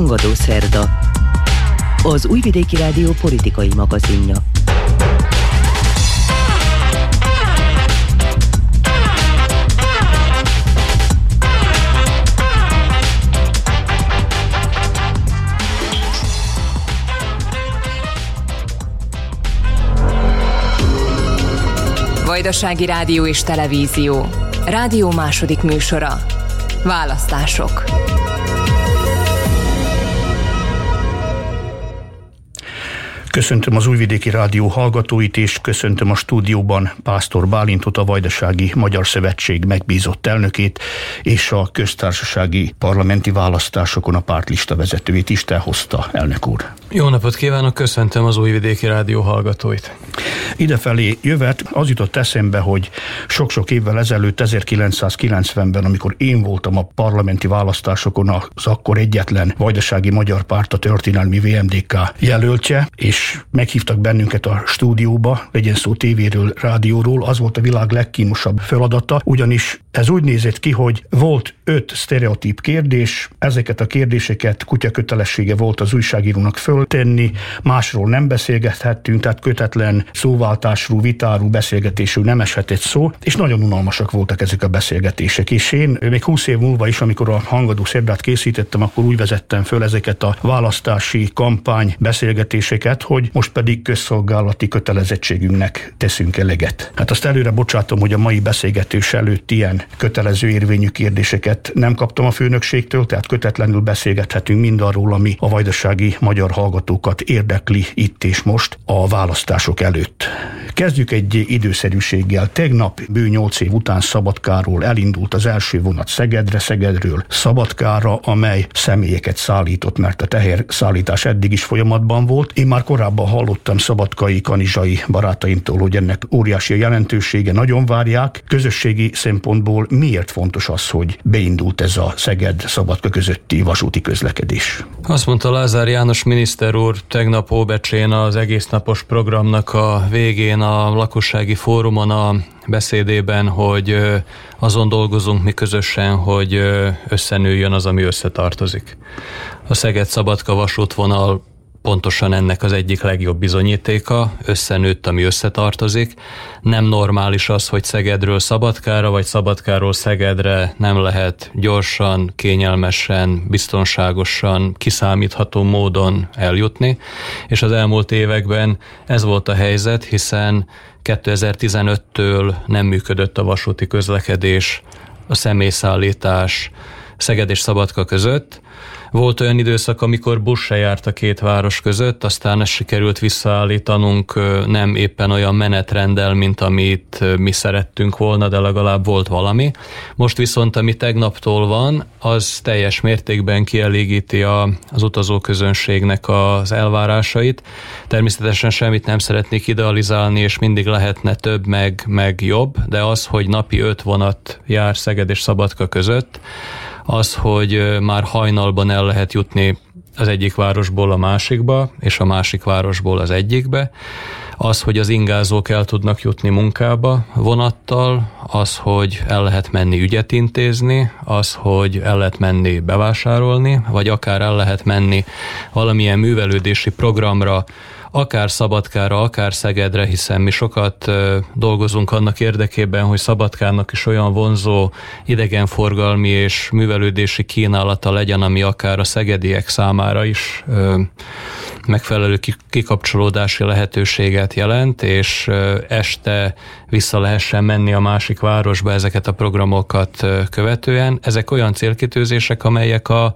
Hangadó Szerda, az Újvidéki Rádió politikai magazinja. Vajdasági Rádió és Televízió. Rádió második műsora. Választások. Köszöntöm az Újvidéki Rádió hallgatóit, és köszöntöm a stúdióban Pásztor Bálintot, a Vajdasági Magyar Szövetség megbízott elnökét, és a köztársasági parlamenti választásokon a pártlista vezetőjét is hozta, elnök úr. Jó napot kívánok, köszöntöm az Újvidéki Rádió hallgatóit. Idefelé jövet, az jutott eszembe, hogy sok-sok évvel ezelőtt, 1990-ben, amikor én voltam a parlamenti választásokon az akkor egyetlen vajdasági magyar párt, a történelmi VMDK jelöltje, és meghívtak bennünket a stúdióba, legyen szó tévéről, rádióról, az volt a világ legkínosabb feladata, ugyanis ez úgy nézett ki, hogy volt öt sztereotíp kérdés, ezeket a kérdéseket kutya kötelessége volt az újságírónak föltenni, másról nem beszélgethettünk, tehát kötetlen szóváltásról, vitáról, beszélgetésről nem eshetett szó, és nagyon unalmasak voltak ezek a beszélgetések. És én még 20 év múlva is, amikor a hangadó szerdát készítettem, akkor úgy vezettem föl ezeket a választási kampány beszélgetéseket, hogy most pedig közszolgálati kötelezettségünknek teszünk eleget. Hát azt előre bocsátom, hogy a mai beszélgetés előtt ilyen kötelező érvényű kérdéseket nem kaptam a főnökségtől, tehát kötetlenül beszélgethetünk mindarról, ami a vajdasági magyar hallgatókat érdekli itt és most a választások előtt. Kezdjük egy időszerűséggel. Tegnap bő nyolc év után Szabadkáról elindult az első vonat Szegedre, Szegedről Szabadkára, amely személyeket szállított, mert a teher szállítás eddig is folyamatban volt. Én már hallottam szabadkai, kanizsai barátaimtól, hogy ennek óriási a jelentősége, nagyon várják. Közösségi szempontból miért fontos az, hogy beindult ez a Szeged-Szabadka közötti vasúti közlekedés? Azt mondta Lázár János miniszter úr tegnap Óbecsén az egész napos programnak a végén a lakossági fórumon a beszédében, hogy azon dolgozunk mi közösen, hogy összenőjön az, ami összetartozik. A Szeged-Szabadka vasútvonal pontosan ennek az egyik legjobb bizonyítéka, összenőtt, ami összetartozik. Nem normális az, hogy Szegedről Szabadkára, vagy Szabadkáról Szegedre nem lehet gyorsan, kényelmesen, biztonságosan, kiszámítható módon eljutni, és az elmúlt években ez volt a helyzet, hiszen 2015-től nem működött a vasúti közlekedés, a személyszállítás Szeged és Szabadka között, volt olyan időszak, amikor busz se járt a két város között, aztán ezt sikerült visszaállítanunk nem éppen olyan menetrenddel, mint amit mi szerettünk volna, de legalább volt valami. Most viszont, ami tegnaptól van, az teljes mértékben kielégíti a, az utazóközönségnek az elvárásait. Természetesen semmit nem szeretnék idealizálni, és mindig lehetne több, meg, meg jobb, de az, hogy napi öt vonat jár Szeged és Szabadka között, az, hogy már hajnalban el lehet jutni az egyik városból a másikba, és a másik városból az egyikbe, az, hogy az ingázók el tudnak jutni munkába vonattal, az, hogy el lehet menni ügyet intézni, az, hogy el lehet menni bevásárolni, vagy akár el lehet menni valamilyen művelődési programra, akár Szabadkára, akár Szegedre, hiszen mi sokat dolgozunk annak érdekében, hogy Szabadkának is olyan vonzó idegenforgalmi és művelődési kínálata legyen, ami akár a szegediek számára is megfelelő kikapcsolódási lehetőséget jelent, és este vissza lehessen menni a másik városba ezeket a programokat követően. Ezek olyan célkitűzések, amelyek a,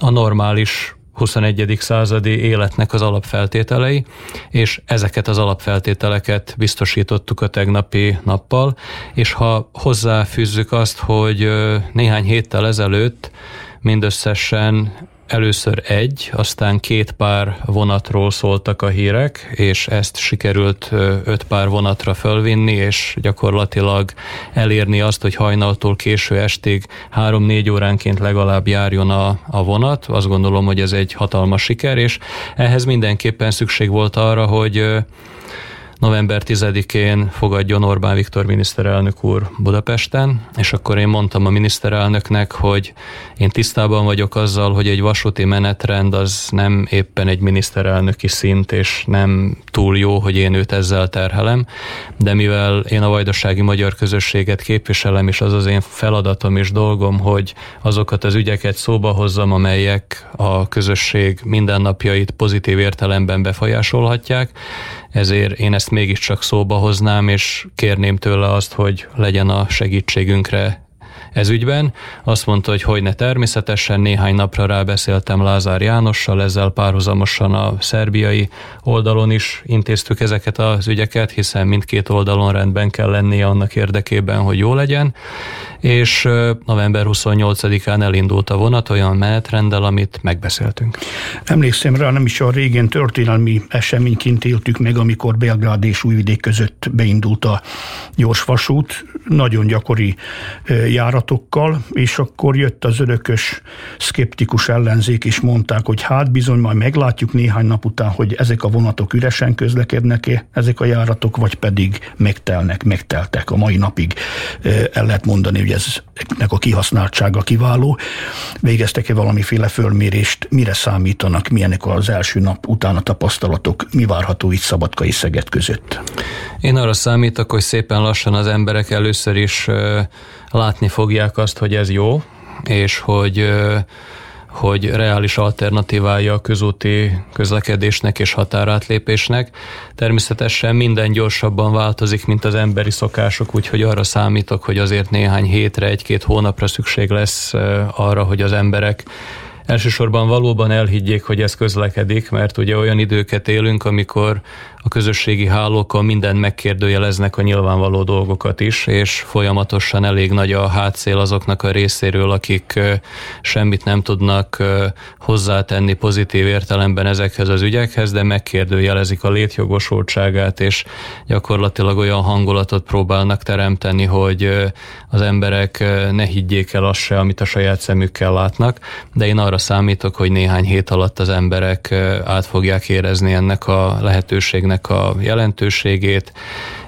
a normális 21. századi életnek az alapfeltételei, és ezeket az alapfeltételeket biztosítottuk a tegnapi nappal, és ha hozzáfűzzük azt, hogy néhány héttel ezelőtt mindösszesen Először egy, aztán két pár vonatról szóltak a hírek, és ezt sikerült öt pár vonatra fölvinni, és gyakorlatilag elérni azt, hogy hajnaltól késő estig három-négy óránként legalább járjon a, a vonat. Azt gondolom, hogy ez egy hatalmas siker, és ehhez mindenképpen szükség volt arra, hogy november 10-én fogadjon Orbán Viktor miniszterelnök úr Budapesten, és akkor én mondtam a miniszterelnöknek, hogy én tisztában vagyok azzal, hogy egy vasúti menetrend az nem éppen egy miniszterelnöki szint, és nem túl jó, hogy én őt ezzel terhelem, de mivel én a vajdasági magyar közösséget képviselem, és az az én feladatom és dolgom, hogy azokat az ügyeket szóba hozzam, amelyek a közösség mindennapjait pozitív értelemben befolyásolhatják, ezért én ezt mégiscsak szóba hoznám, és kérném tőle azt, hogy legyen a segítségünkre ez ügyben. Azt mondta, hogy hogy ne természetesen, néhány napra rábeszéltem Lázár Jánossal, ezzel párhuzamosan a szerbiai oldalon is intéztük ezeket az ügyeket, hiszen mindkét oldalon rendben kell lennie annak érdekében, hogy jó legyen, és november 28-án elindult a vonat olyan menetrenddel, amit megbeszéltünk. Emlékszem rá, nem is a régen történelmi eseményként éltük meg, amikor Belgrád és Újvidék között beindult a gyors vasút, nagyon gyakori járatokkal, és akkor jött az örökös szkeptikus ellenzék, és mondták, hogy hát bizony majd meglátjuk néhány nap után, hogy ezek a vonatok üresen közlekednek-e, ezek a járatok, vagy pedig megtelnek, megteltek a mai napig. El lehet mondani, hogy eznek a kihasználtsága kiváló. Végeztek-e valamiféle fölmérést, mire számítanak, milyenek az első nap után a tapasztalatok, mi várható itt Szabadkai Szeged között? Én arra számítok, hogy szépen lassan az emberek először is látni fogják azt, hogy ez jó, és hogy hogy reális alternatívája a közúti közlekedésnek és határátlépésnek. Természetesen minden gyorsabban változik, mint az emberi szokások, úgyhogy arra számítok, hogy azért néhány hétre, egy-két hónapra szükség lesz arra, hogy az emberek elsősorban valóban elhiggyék, hogy ez közlekedik, mert ugye olyan időket élünk, amikor a közösségi hálókon minden megkérdőjeleznek a nyilvánvaló dolgokat is, és folyamatosan elég nagy a hátszél azoknak a részéről, akik semmit nem tudnak hozzátenni pozitív értelemben ezekhez az ügyekhez, de megkérdőjelezik a létjogosultságát, és gyakorlatilag olyan hangulatot próbálnak teremteni, hogy az emberek ne higgyék el azt se, amit a saját szemükkel látnak, de én arra számítok, hogy néhány hét alatt az emberek át fogják érezni ennek a lehetőségnek ennek a jelentőségét,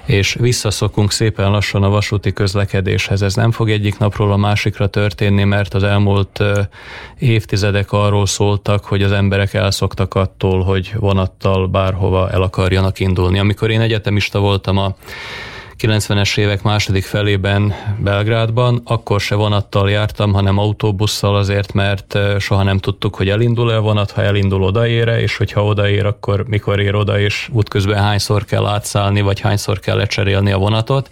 és visszaszokunk szépen lassan a vasúti közlekedéshez. Ez nem fog egyik napról a másikra történni, mert az elmúlt évtizedek arról szóltak, hogy az emberek elszoktak attól, hogy vonattal bárhova el akarjanak indulni. Amikor én egyetemista voltam a 90-es évek második felében Belgrádban, akkor se vonattal jártam, hanem autóbusszal azért, mert soha nem tudtuk, hogy elindul-e vonat, ha elindul odaére, és hogyha odaér, akkor mikor ér oda, és útközben hányszor kell átszállni, vagy hányszor kell lecserélni a vonatot.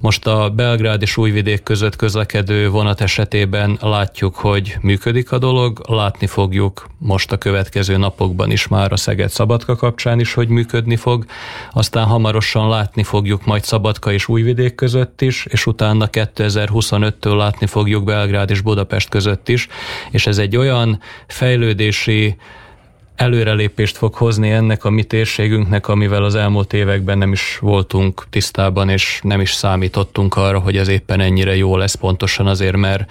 Most a Belgrád és Újvidék között közlekedő vonat esetében látjuk, hogy működik a dolog, látni fogjuk most a következő napokban is már a Szeged-Szabadka kapcsán is, hogy működni fog, aztán hamarosan látni fogjuk majd Szabadka és Újvidék között is, és utána 2025-től látni fogjuk Belgrád és Budapest között is, és ez egy olyan fejlődési előrelépést fog hozni ennek a mi térségünknek, amivel az elmúlt években nem is voltunk tisztában, és nem is számítottunk arra, hogy ez éppen ennyire jó lesz pontosan azért, mert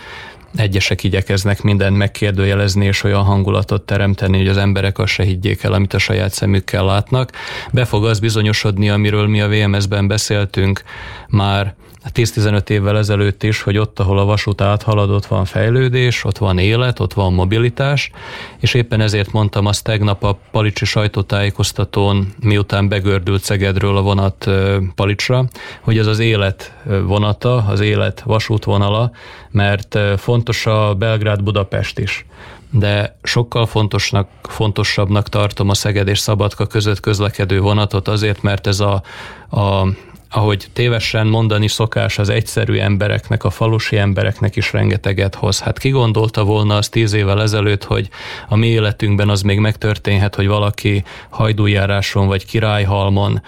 egyesek igyekeznek mindent megkérdőjelezni, és olyan hangulatot teremteni, hogy az emberek azt se higgyék el, amit a saját szemükkel látnak. Be fog az bizonyosodni, amiről mi a VMS-ben beszéltünk már 10-15 évvel ezelőtt is, hogy ott, ahol a vasút áthalad, ott van fejlődés, ott van élet, ott van mobilitás, és éppen ezért mondtam azt tegnap a Palicsi sajtótájékoztatón, miután begördült Szegedről a vonat Palicsra, hogy ez az élet vonata, az élet vasútvonala, mert fontos a Belgrád-Budapest is. De sokkal fontosnak, fontosabbnak tartom a Szeged és Szabadka között közlekedő vonatot azért, mert ez a, a ahogy tévesen mondani szokás az egyszerű embereknek, a falusi embereknek is rengeteget hoz. Hát ki gondolta volna az tíz évvel ezelőtt, hogy a mi életünkben az még megtörténhet, hogy valaki hajdújáráson vagy királyhalmon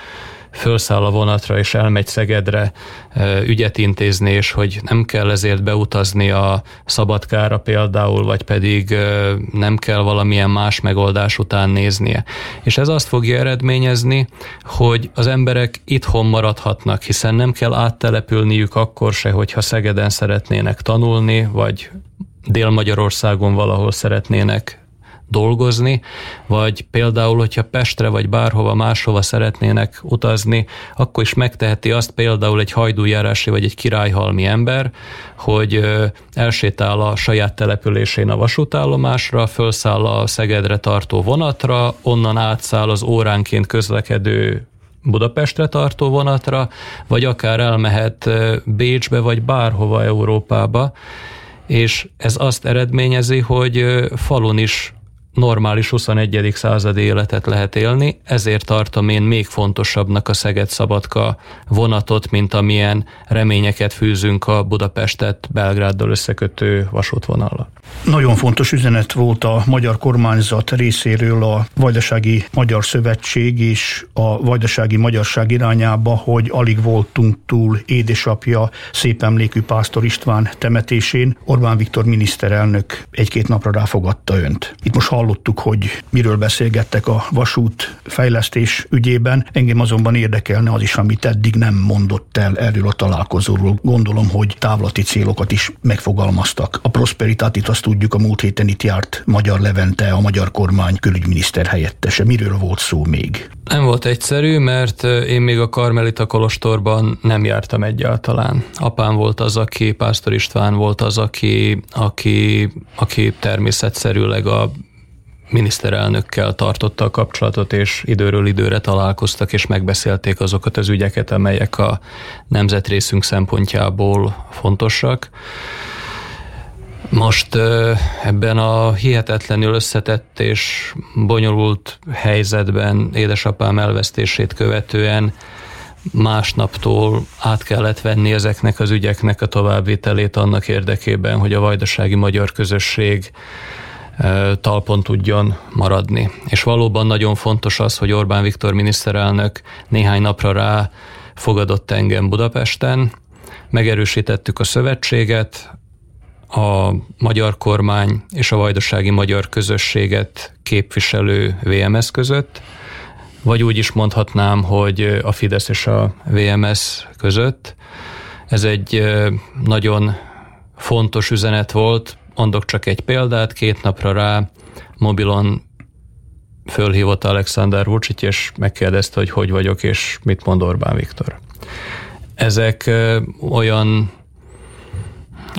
felszáll a vonatra és elmegy Szegedre ügyet intézni, és hogy nem kell ezért beutazni a szabadkára például, vagy pedig nem kell valamilyen más megoldás után néznie. És ez azt fogja eredményezni, hogy az emberek itthon maradhatnak, hiszen nem kell áttelepülniük akkor se, hogyha Szegeden szeretnének tanulni, vagy Dél-Magyarországon valahol szeretnének dolgozni, vagy például, hogyha Pestre vagy bárhova máshova szeretnének utazni, akkor is megteheti azt például egy hajdújárási vagy egy királyhalmi ember, hogy elsétál a saját településén a vasútállomásra, felszáll a Szegedre tartó vonatra, onnan átszáll az óránként közlekedő Budapestre tartó vonatra, vagy akár elmehet Bécsbe, vagy bárhova Európába, és ez azt eredményezi, hogy falun is normális 21. századi életet lehet élni, ezért tartom én még fontosabbnak a Szeged-Szabadka vonatot, mint amilyen reményeket fűzünk a Budapestet Belgráddal összekötő vasútvonalra. Nagyon fontos üzenet volt a magyar kormányzat részéről a Vajdasági Magyar Szövetség és a Vajdasági Magyarság irányába, hogy alig voltunk túl édesapja szép emlékű Pásztor István temetésén. Orbán Viktor miniszterelnök egy-két napra ráfogadta önt. Itt most hallottuk, hogy miről beszélgettek a vasút fejlesztés ügyében. Engem azonban érdekelne az is, amit eddig nem mondott el erről a találkozóról. Gondolom, hogy távlati célokat is megfogalmaztak. A prosperitátit azt tudjuk, a múlt héten itt járt Magyar Levente, a magyar kormány külügyminiszter helyettese. Miről volt szó még? Nem volt egyszerű, mert én még a Karmelita Kolostorban nem jártam egyáltalán. Apám volt az, aki, Pásztor István volt az, aki, aki, aki természetszerűleg a miniszterelnökkel tartotta a kapcsolatot, és időről időre találkoztak, és megbeszélték azokat az ügyeket, amelyek a nemzetrészünk szempontjából fontosak. Most ebben a hihetetlenül összetett és bonyolult helyzetben édesapám elvesztését követően másnaptól át kellett venni ezeknek az ügyeknek a továbbvitelét annak érdekében, hogy a vajdasági magyar közösség talpon tudjon maradni. És valóban nagyon fontos az, hogy Orbán Viktor miniszterelnök néhány napra rá fogadott engem Budapesten, megerősítettük a szövetséget, a magyar kormány és a vajdasági magyar közösséget képviselő VMS között, vagy úgy is mondhatnám, hogy a Fidesz és a VMS között. Ez egy nagyon fontos üzenet volt, mondok csak egy példát, két napra rá mobilon fölhívott Alexander Vucic, és megkérdezte, hogy hogy vagyok, és mit mond Orbán Viktor. Ezek olyan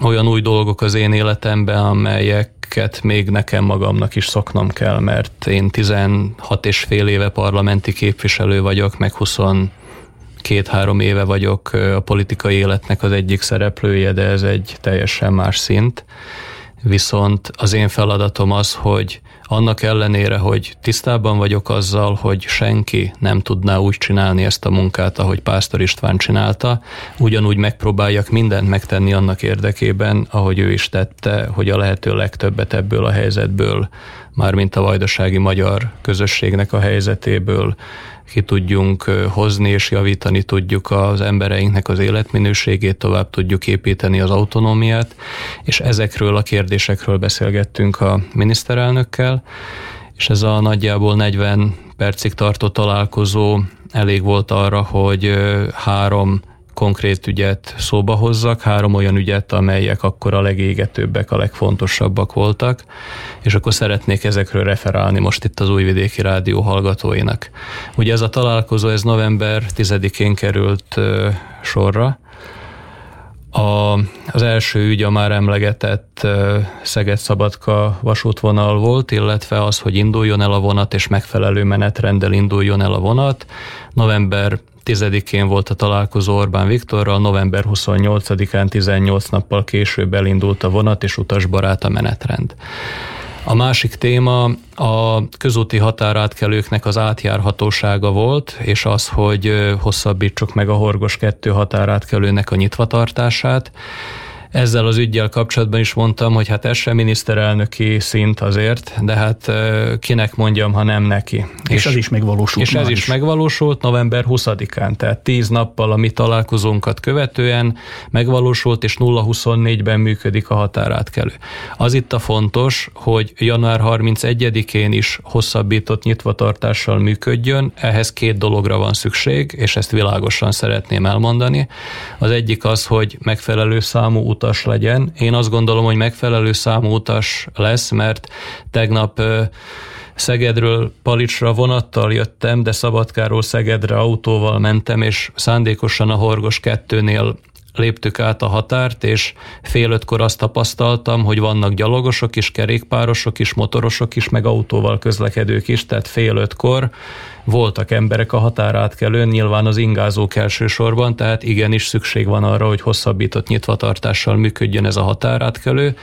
olyan új dolgok az én életemben, amelyeket még nekem magamnak is szoknom kell, mert én 16 és fél éve parlamenti képviselő vagyok, meg 20 két-három éve vagyok a politikai életnek az egyik szereplője, de ez egy teljesen más szint. Viszont az én feladatom az, hogy annak ellenére, hogy tisztában vagyok azzal, hogy senki nem tudná úgy csinálni ezt a munkát, ahogy Pásztor István csinálta, ugyanúgy megpróbáljak mindent megtenni annak érdekében, ahogy ő is tette, hogy a lehető legtöbbet ebből a helyzetből, mármint a vajdasági magyar közösségnek a helyzetéből ki tudjunk hozni és javítani tudjuk az embereinknek az életminőségét, tovább tudjuk építeni az autonómiát, és ezekről a kérdésekről beszélgettünk a miniszterelnökkel, és ez a nagyjából 40 percig tartó találkozó elég volt arra, hogy három konkrét ügyet szóba hozzak, három olyan ügyet, amelyek akkor a legégetőbbek, a legfontosabbak voltak, és akkor szeretnék ezekről referálni most itt az Újvidéki Rádió hallgatóinak. Ugye ez a találkozó, ez november 10-én került sorra, a, az első ügy a már emlegetett Szeged-Szabadka vasútvonal volt, illetve az, hogy induljon el a vonat, és megfelelő menetrenddel induljon el a vonat. November 10-én volt a találkozó Orbán Viktorral, november 28-án 18 nappal később elindult a vonat és utasbarát a menetrend. A másik téma a közúti határátkelőknek az átjárhatósága volt, és az, hogy hosszabbítsuk meg a Horgos 2 határátkelőnek a nyitvatartását. Ezzel az ügyjel kapcsolatban is mondtam, hogy hát ez sem miniszterelnöki szint azért, de hát kinek mondjam, ha nem neki. És, és ez is megvalósult. És ez is. is megvalósult november 20-án, tehát 10 nappal a mi találkozónkat követően megvalósult, és 0-24-ben működik a határátkelő. Az itt a fontos, hogy január 31-én is hosszabbított nyitvatartással működjön, ehhez két dologra van szükség, és ezt világosan szeretném elmondani. Az egyik az, hogy megfelelő számú utat utas legyen. Én azt gondolom, hogy megfelelő számú utas lesz, mert tegnap Szegedről Palicsra vonattal jöttem, de Szabadkáról Szegedre autóval mentem, és szándékosan a Horgos kettőnél léptük át a határt, és fél ötkor azt tapasztaltam, hogy vannak gyalogosok is, kerékpárosok is, motorosok is, meg autóval közlekedők is, tehát fél ötkor voltak emberek a határátkelőn, nyilván az ingázók elsősorban, tehát igenis szükség van arra, hogy hosszabbított nyitvatartással működjön ez a határátkelő,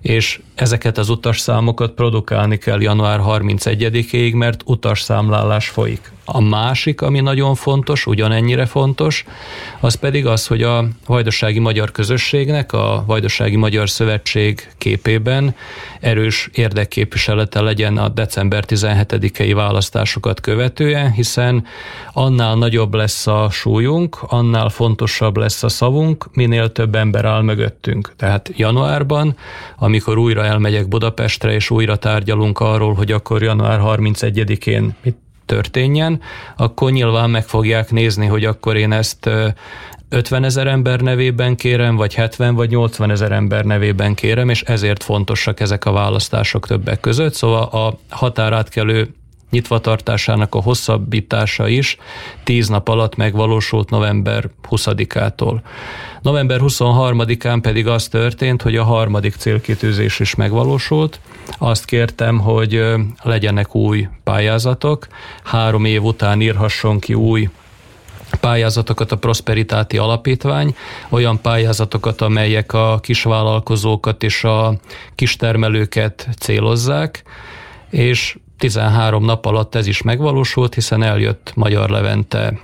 és ezeket az utasszámokat produkálni kell január 31-ig, mert utasszámlálás folyik. A másik, ami nagyon fontos, ugyanennyire fontos, az pedig az, hogy a Vajdasági Magyar Közösségnek, a Vajdasági Magyar Szövetség képében erős érdekképviselete legyen a december 17-i választásokat követően, hiszen annál nagyobb lesz a súlyunk, annál fontosabb lesz a szavunk, minél több ember áll mögöttünk. Tehát januárban, amikor újra elmegyek Budapestre, és újra tárgyalunk arról, hogy akkor január 31-én mit történjen, akkor nyilván meg fogják nézni, hogy akkor én ezt 50 ezer ember nevében kérem, vagy 70 vagy 80 ezer ember nevében kérem, és ezért fontosak ezek a választások többek között. Szóval a határátkelő nyitvatartásának a hosszabbítása is 10 nap alatt megvalósult november 20-ától. November 23-án pedig az történt, hogy a harmadik célkitűzés is megvalósult. Azt kértem, hogy legyenek új pályázatok, három év után írhasson ki új pályázatokat a Prosperitáti Alapítvány, olyan pályázatokat, amelyek a kisvállalkozókat és a kistermelőket célozzák, és 13 nap alatt ez is megvalósult, hiszen eljött Magyar Levente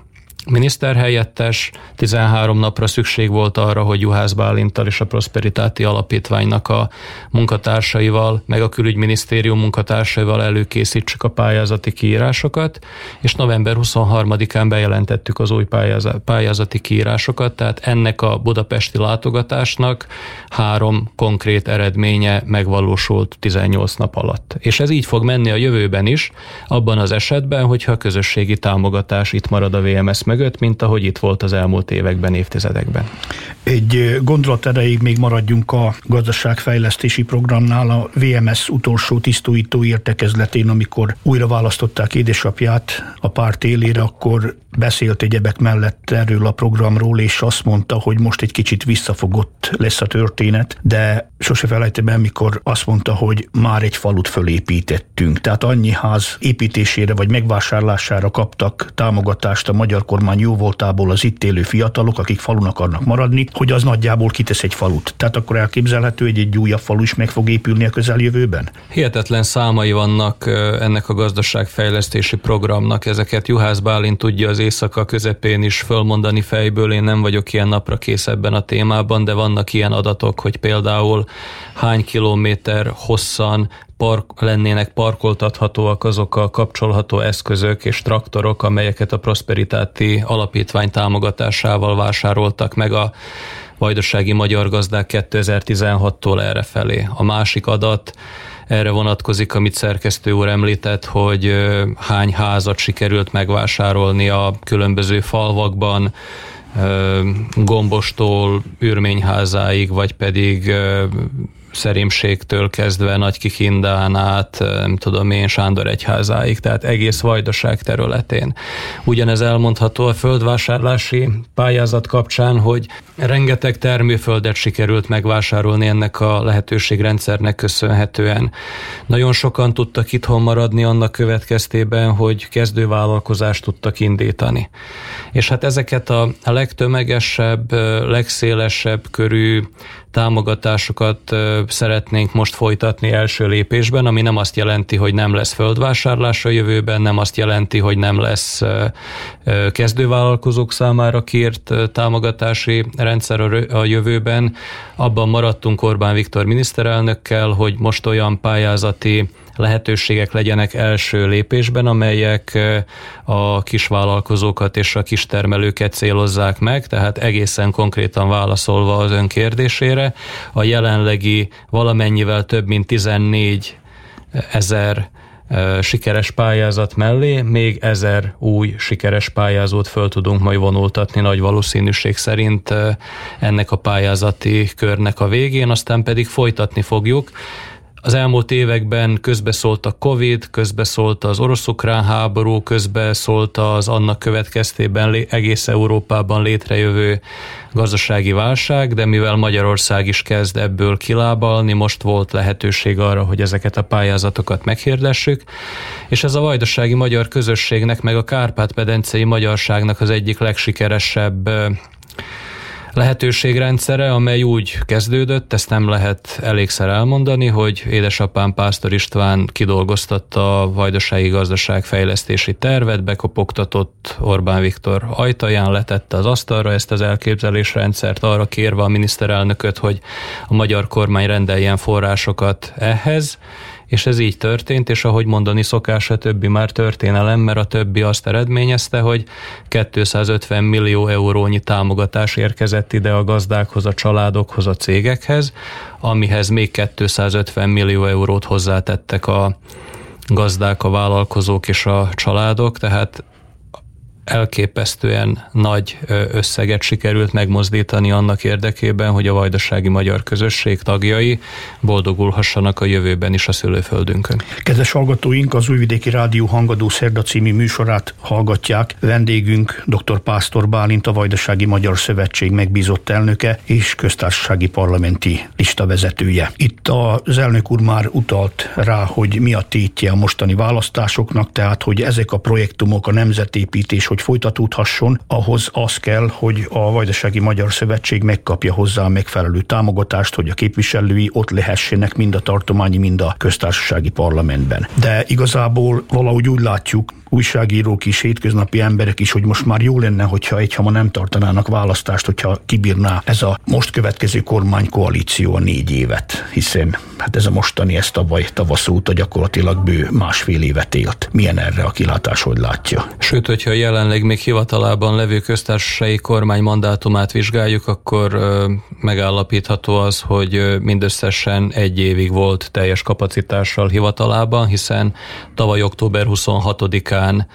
miniszterhelyettes, 13 napra szükség volt arra, hogy Juhász Bálintal és a Prosperitáti Alapítványnak a munkatársaival, meg a külügyminisztérium munkatársaival előkészítsük a pályázati kiírásokat, és november 23-án bejelentettük az új pályázati kiírásokat, tehát ennek a budapesti látogatásnak három konkrét eredménye megvalósult 18 nap alatt. És ez így fog menni a jövőben is, abban az esetben, hogyha a közösségi támogatás itt marad a VMS mögött, mint ahogy itt volt az elmúlt években, évtizedekben. Egy gondolat erejéig még maradjunk a gazdaságfejlesztési programnál, a VMS utolsó tisztújító értekezletén, amikor újra választották édesapját a párt élére, akkor beszélt egyebek mellett erről a programról, és azt mondta, hogy most egy kicsit visszafogott lesz a történet, de sose felejtem el, mikor azt mondta, hogy már egy falut fölépítettünk. Tehát annyi ház építésére vagy megvásárlására kaptak támogatást a magyar kormány jóvoltából az itt élő fiatalok, akik falun akarnak maradni, hogy az nagyjából kitesz egy falut. Tehát akkor elképzelhető, hogy egy újabb falu is meg fog épülni a közeljövőben? Hihetetlen számai vannak ennek a gazdaságfejlesztési programnak. Ezeket Juhász Bálint tudja az éjszaka közepén is fölmondani fejből. Én nem vagyok ilyen napra kész ebben a témában, de vannak ilyen adatok, hogy például hány kilométer hosszan park, lennének parkoltathatóak azok a kapcsolható eszközök és traktorok, amelyeket a Prosperitáti Alapítvány támogatásával vásároltak meg a vajdasági magyar gazdák 2016-tól erre felé. A másik adat erre vonatkozik, amit szerkesztő úr említett, hogy hány házat sikerült megvásárolni a különböző falvakban, Gombostól űrményházáig, vagy pedig szerémségtől kezdve Nagy Kikindán át, nem tudom én, Sándor egyházáig, tehát egész vajdaság területén. Ugyanez elmondható a földvásárlási pályázat kapcsán, hogy rengeteg termőföldet sikerült megvásárolni ennek a lehetőségrendszernek köszönhetően. Nagyon sokan tudtak itthon maradni annak következtében, hogy kezdővállalkozást tudtak indítani. És hát ezeket a legtömegesebb, legszélesebb körű támogatásokat szeretnénk most folytatni első lépésben, ami nem azt jelenti, hogy nem lesz földvásárlás a jövőben, nem azt jelenti, hogy nem lesz kezdővállalkozók számára kért támogatási rendszer a jövőben. Abban maradtunk Orbán Viktor miniszterelnökkel, hogy most olyan pályázati lehetőségek legyenek első lépésben, amelyek a kisvállalkozókat és a kistermelőket célozzák meg, tehát egészen konkrétan válaszolva az ön kérdésére, a jelenlegi valamennyivel több mint 14 ezer sikeres pályázat mellé még ezer új sikeres pályázót föl tudunk majd vonultatni nagy valószínűség szerint ennek a pályázati körnek a végén, aztán pedig folytatni fogjuk. Az elmúlt években közbeszólt a Covid, közbeszólt az orosz-ukrán háború, közbeszólt az annak következtében egész Európában létrejövő gazdasági válság, de mivel Magyarország is kezd ebből kilábalni, most volt lehetőség arra, hogy ezeket a pályázatokat meghirdessük, és ez a vajdasági magyar közösségnek, meg a Kárpát-pedencei magyarságnak az egyik legsikeresebb lehetőségrendszere, amely úgy kezdődött, ezt nem lehet elégszer elmondani, hogy édesapám Pásztor István kidolgoztatta a vajdasági gazdaság fejlesztési tervet, bekopogtatott Orbán Viktor ajtaján, letette az asztalra ezt az elképzelésrendszert, arra kérve a miniszterelnököt, hogy a magyar kormány rendeljen forrásokat ehhez, és ez így történt, és ahogy mondani szokás, a többi már történelem, mert a többi azt eredményezte, hogy 250 millió eurónyi támogatás érkezett ide a gazdákhoz, a családokhoz, a cégekhez, amihez még 250 millió eurót hozzátettek a gazdák, a vállalkozók és a családok, tehát elképesztően nagy összeget sikerült megmozdítani annak érdekében, hogy a vajdasági magyar közösség tagjai boldogulhassanak a jövőben is a szülőföldünkön. Kedves hallgatóink, az Újvidéki Rádió Hangadó Szerda című műsorát hallgatják. Vendégünk dr. Pásztor Bálint, a Vajdasági Magyar Szövetség megbízott elnöke és köztársasági parlamenti listavezetője. Itt az elnök úr már utalt rá, hogy mi a tétje a mostani választásoknak, tehát hogy ezek a projektumok, a nemzetépítés, hogy folytatódhasson, ahhoz az kell, hogy a Vajdasági Magyar Szövetség megkapja hozzá a megfelelő támogatást, hogy a képviselői ott lehessenek mind a tartományi, mind a köztársasági parlamentben. De igazából valahogy úgy látjuk, újságírók is, hétköznapi emberek is, hogy most már jó lenne, hogyha egyhama nem tartanának választást, hogyha kibírná ez a most következő kormánykoalíció a négy évet, hiszen hát ez a mostani, ez tavaly tavasz óta gyakorlatilag bő másfél évet élt. Milyen erre a kilátás, hogy látja? Sőt, hogyha jelenleg még hivatalában levő köztársasági kormány mandátumát vizsgáljuk, akkor ö, megállapítható az, hogy mindösszesen egy évig volt teljes kapacitással hivatalában, hiszen tavaly október 26-án alapján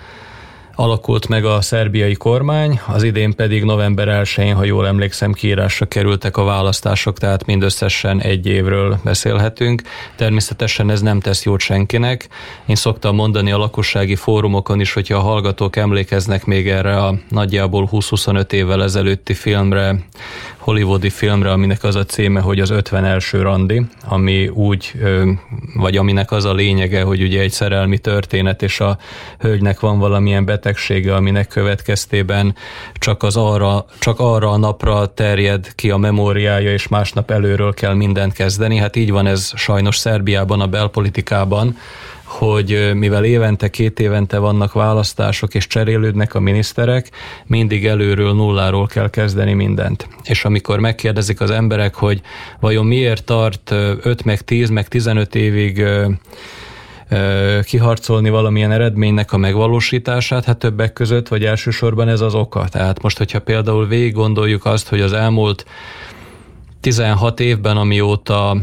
alakult meg a szerbiai kormány, az idén pedig november 1-én, ha jól emlékszem, kiírásra kerültek a választások, tehát mindösszesen egy évről beszélhetünk. Természetesen ez nem tesz jót senkinek. Én szoktam mondani a lakossági fórumokon is, hogyha a hallgatók emlékeznek még erre a nagyjából 20-25 évvel ezelőtti filmre, hollywoodi filmre, aminek az a címe, hogy az 51. randi, ami úgy, vagy aminek az a lényege, hogy ugye egy szerelmi történet, és a hölgynek van valamilyen betegsége, aminek következtében csak, az arra, csak arra a napra terjed ki a memóriája, és másnap előről kell mindent kezdeni. Hát így van ez sajnos Szerbiában, a belpolitikában, hogy mivel évente, két évente vannak választások és cserélődnek a miniszterek, mindig előről, nulláról kell kezdeni mindent. És amikor megkérdezik az emberek, hogy vajon miért tart 5 meg 10 meg 15 évig kiharcolni valamilyen eredménynek a megvalósítását, hát többek között, vagy elsősorban ez az oka. Tehát most, hogyha például végig gondoljuk azt, hogy az elmúlt 16 évben, amióta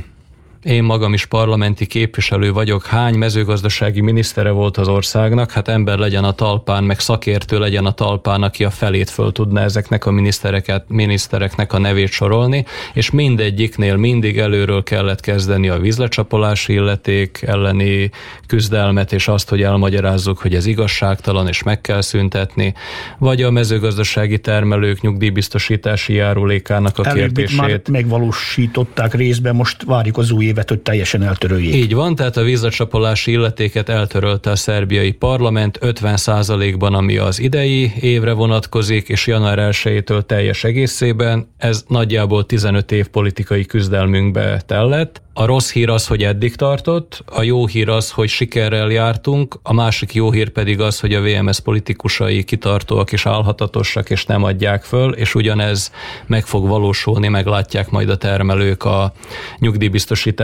én magam is parlamenti képviselő vagyok, hány mezőgazdasági minisztere volt az országnak, hát ember legyen a talpán, meg szakértő legyen a talpán, aki a felét föl tudna ezeknek a minisztereket, minisztereknek a nevét sorolni, és mindegyiknél mindig előről kellett kezdeni a vízlecsapolási illeték elleni küzdelmet, és azt, hogy elmagyarázzuk, hogy ez igazságtalan, és meg kell szüntetni, vagy a mezőgazdasági termelők nyugdíjbiztosítási járulékának a Előbb kérdését. Már megvalósították részben, most várjuk az új évet, hogy teljesen eltöröljék. Így van, tehát a vízlecsapolási illetéket eltörölte a szerbiai parlament 50%-ban, ami az idei évre vonatkozik, és január 1-től teljes egészében. Ez nagyjából 15 év politikai küzdelmünkbe tellett. A rossz hír az, hogy eddig tartott, a jó hír az, hogy sikerrel jártunk, a másik jó hír pedig az, hogy a VMS politikusai kitartóak és álhatatosak, és nem adják föl, és ugyanez meg fog valósulni, meglátják majd a termelők a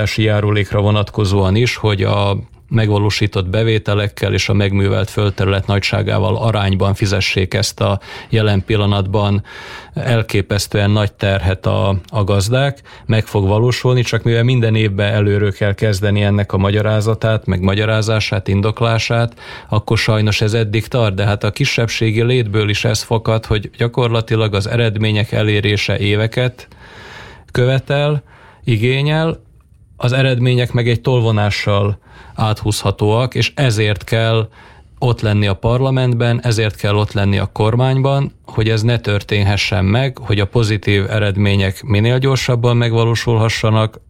nyugdíjbiztosítási járulékra vonatkozóan is, hogy a megvalósított bevételekkel és a megművelt földterület nagyságával arányban fizessék ezt a jelen pillanatban elképesztően nagy terhet a, a gazdák, meg fog valósulni, csak mivel minden évben előről kell kezdeni ennek a magyarázatát, meg magyarázását, indoklását, akkor sajnos ez eddig tart, de hát a kisebbségi létből is ez fakad, hogy gyakorlatilag az eredmények elérése éveket követel, igényel, az eredmények meg egy tolvonással áthúzhatóak, és ezért kell ott lenni a parlamentben, ezért kell ott lenni a kormányban, hogy ez ne történhessen meg, hogy a pozitív eredmények minél gyorsabban megvalósulhassanak,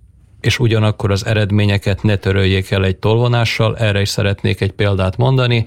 és ugyanakkor az eredményeket ne töröljék el egy tolvonással, erre is szeretnék egy példát mondani.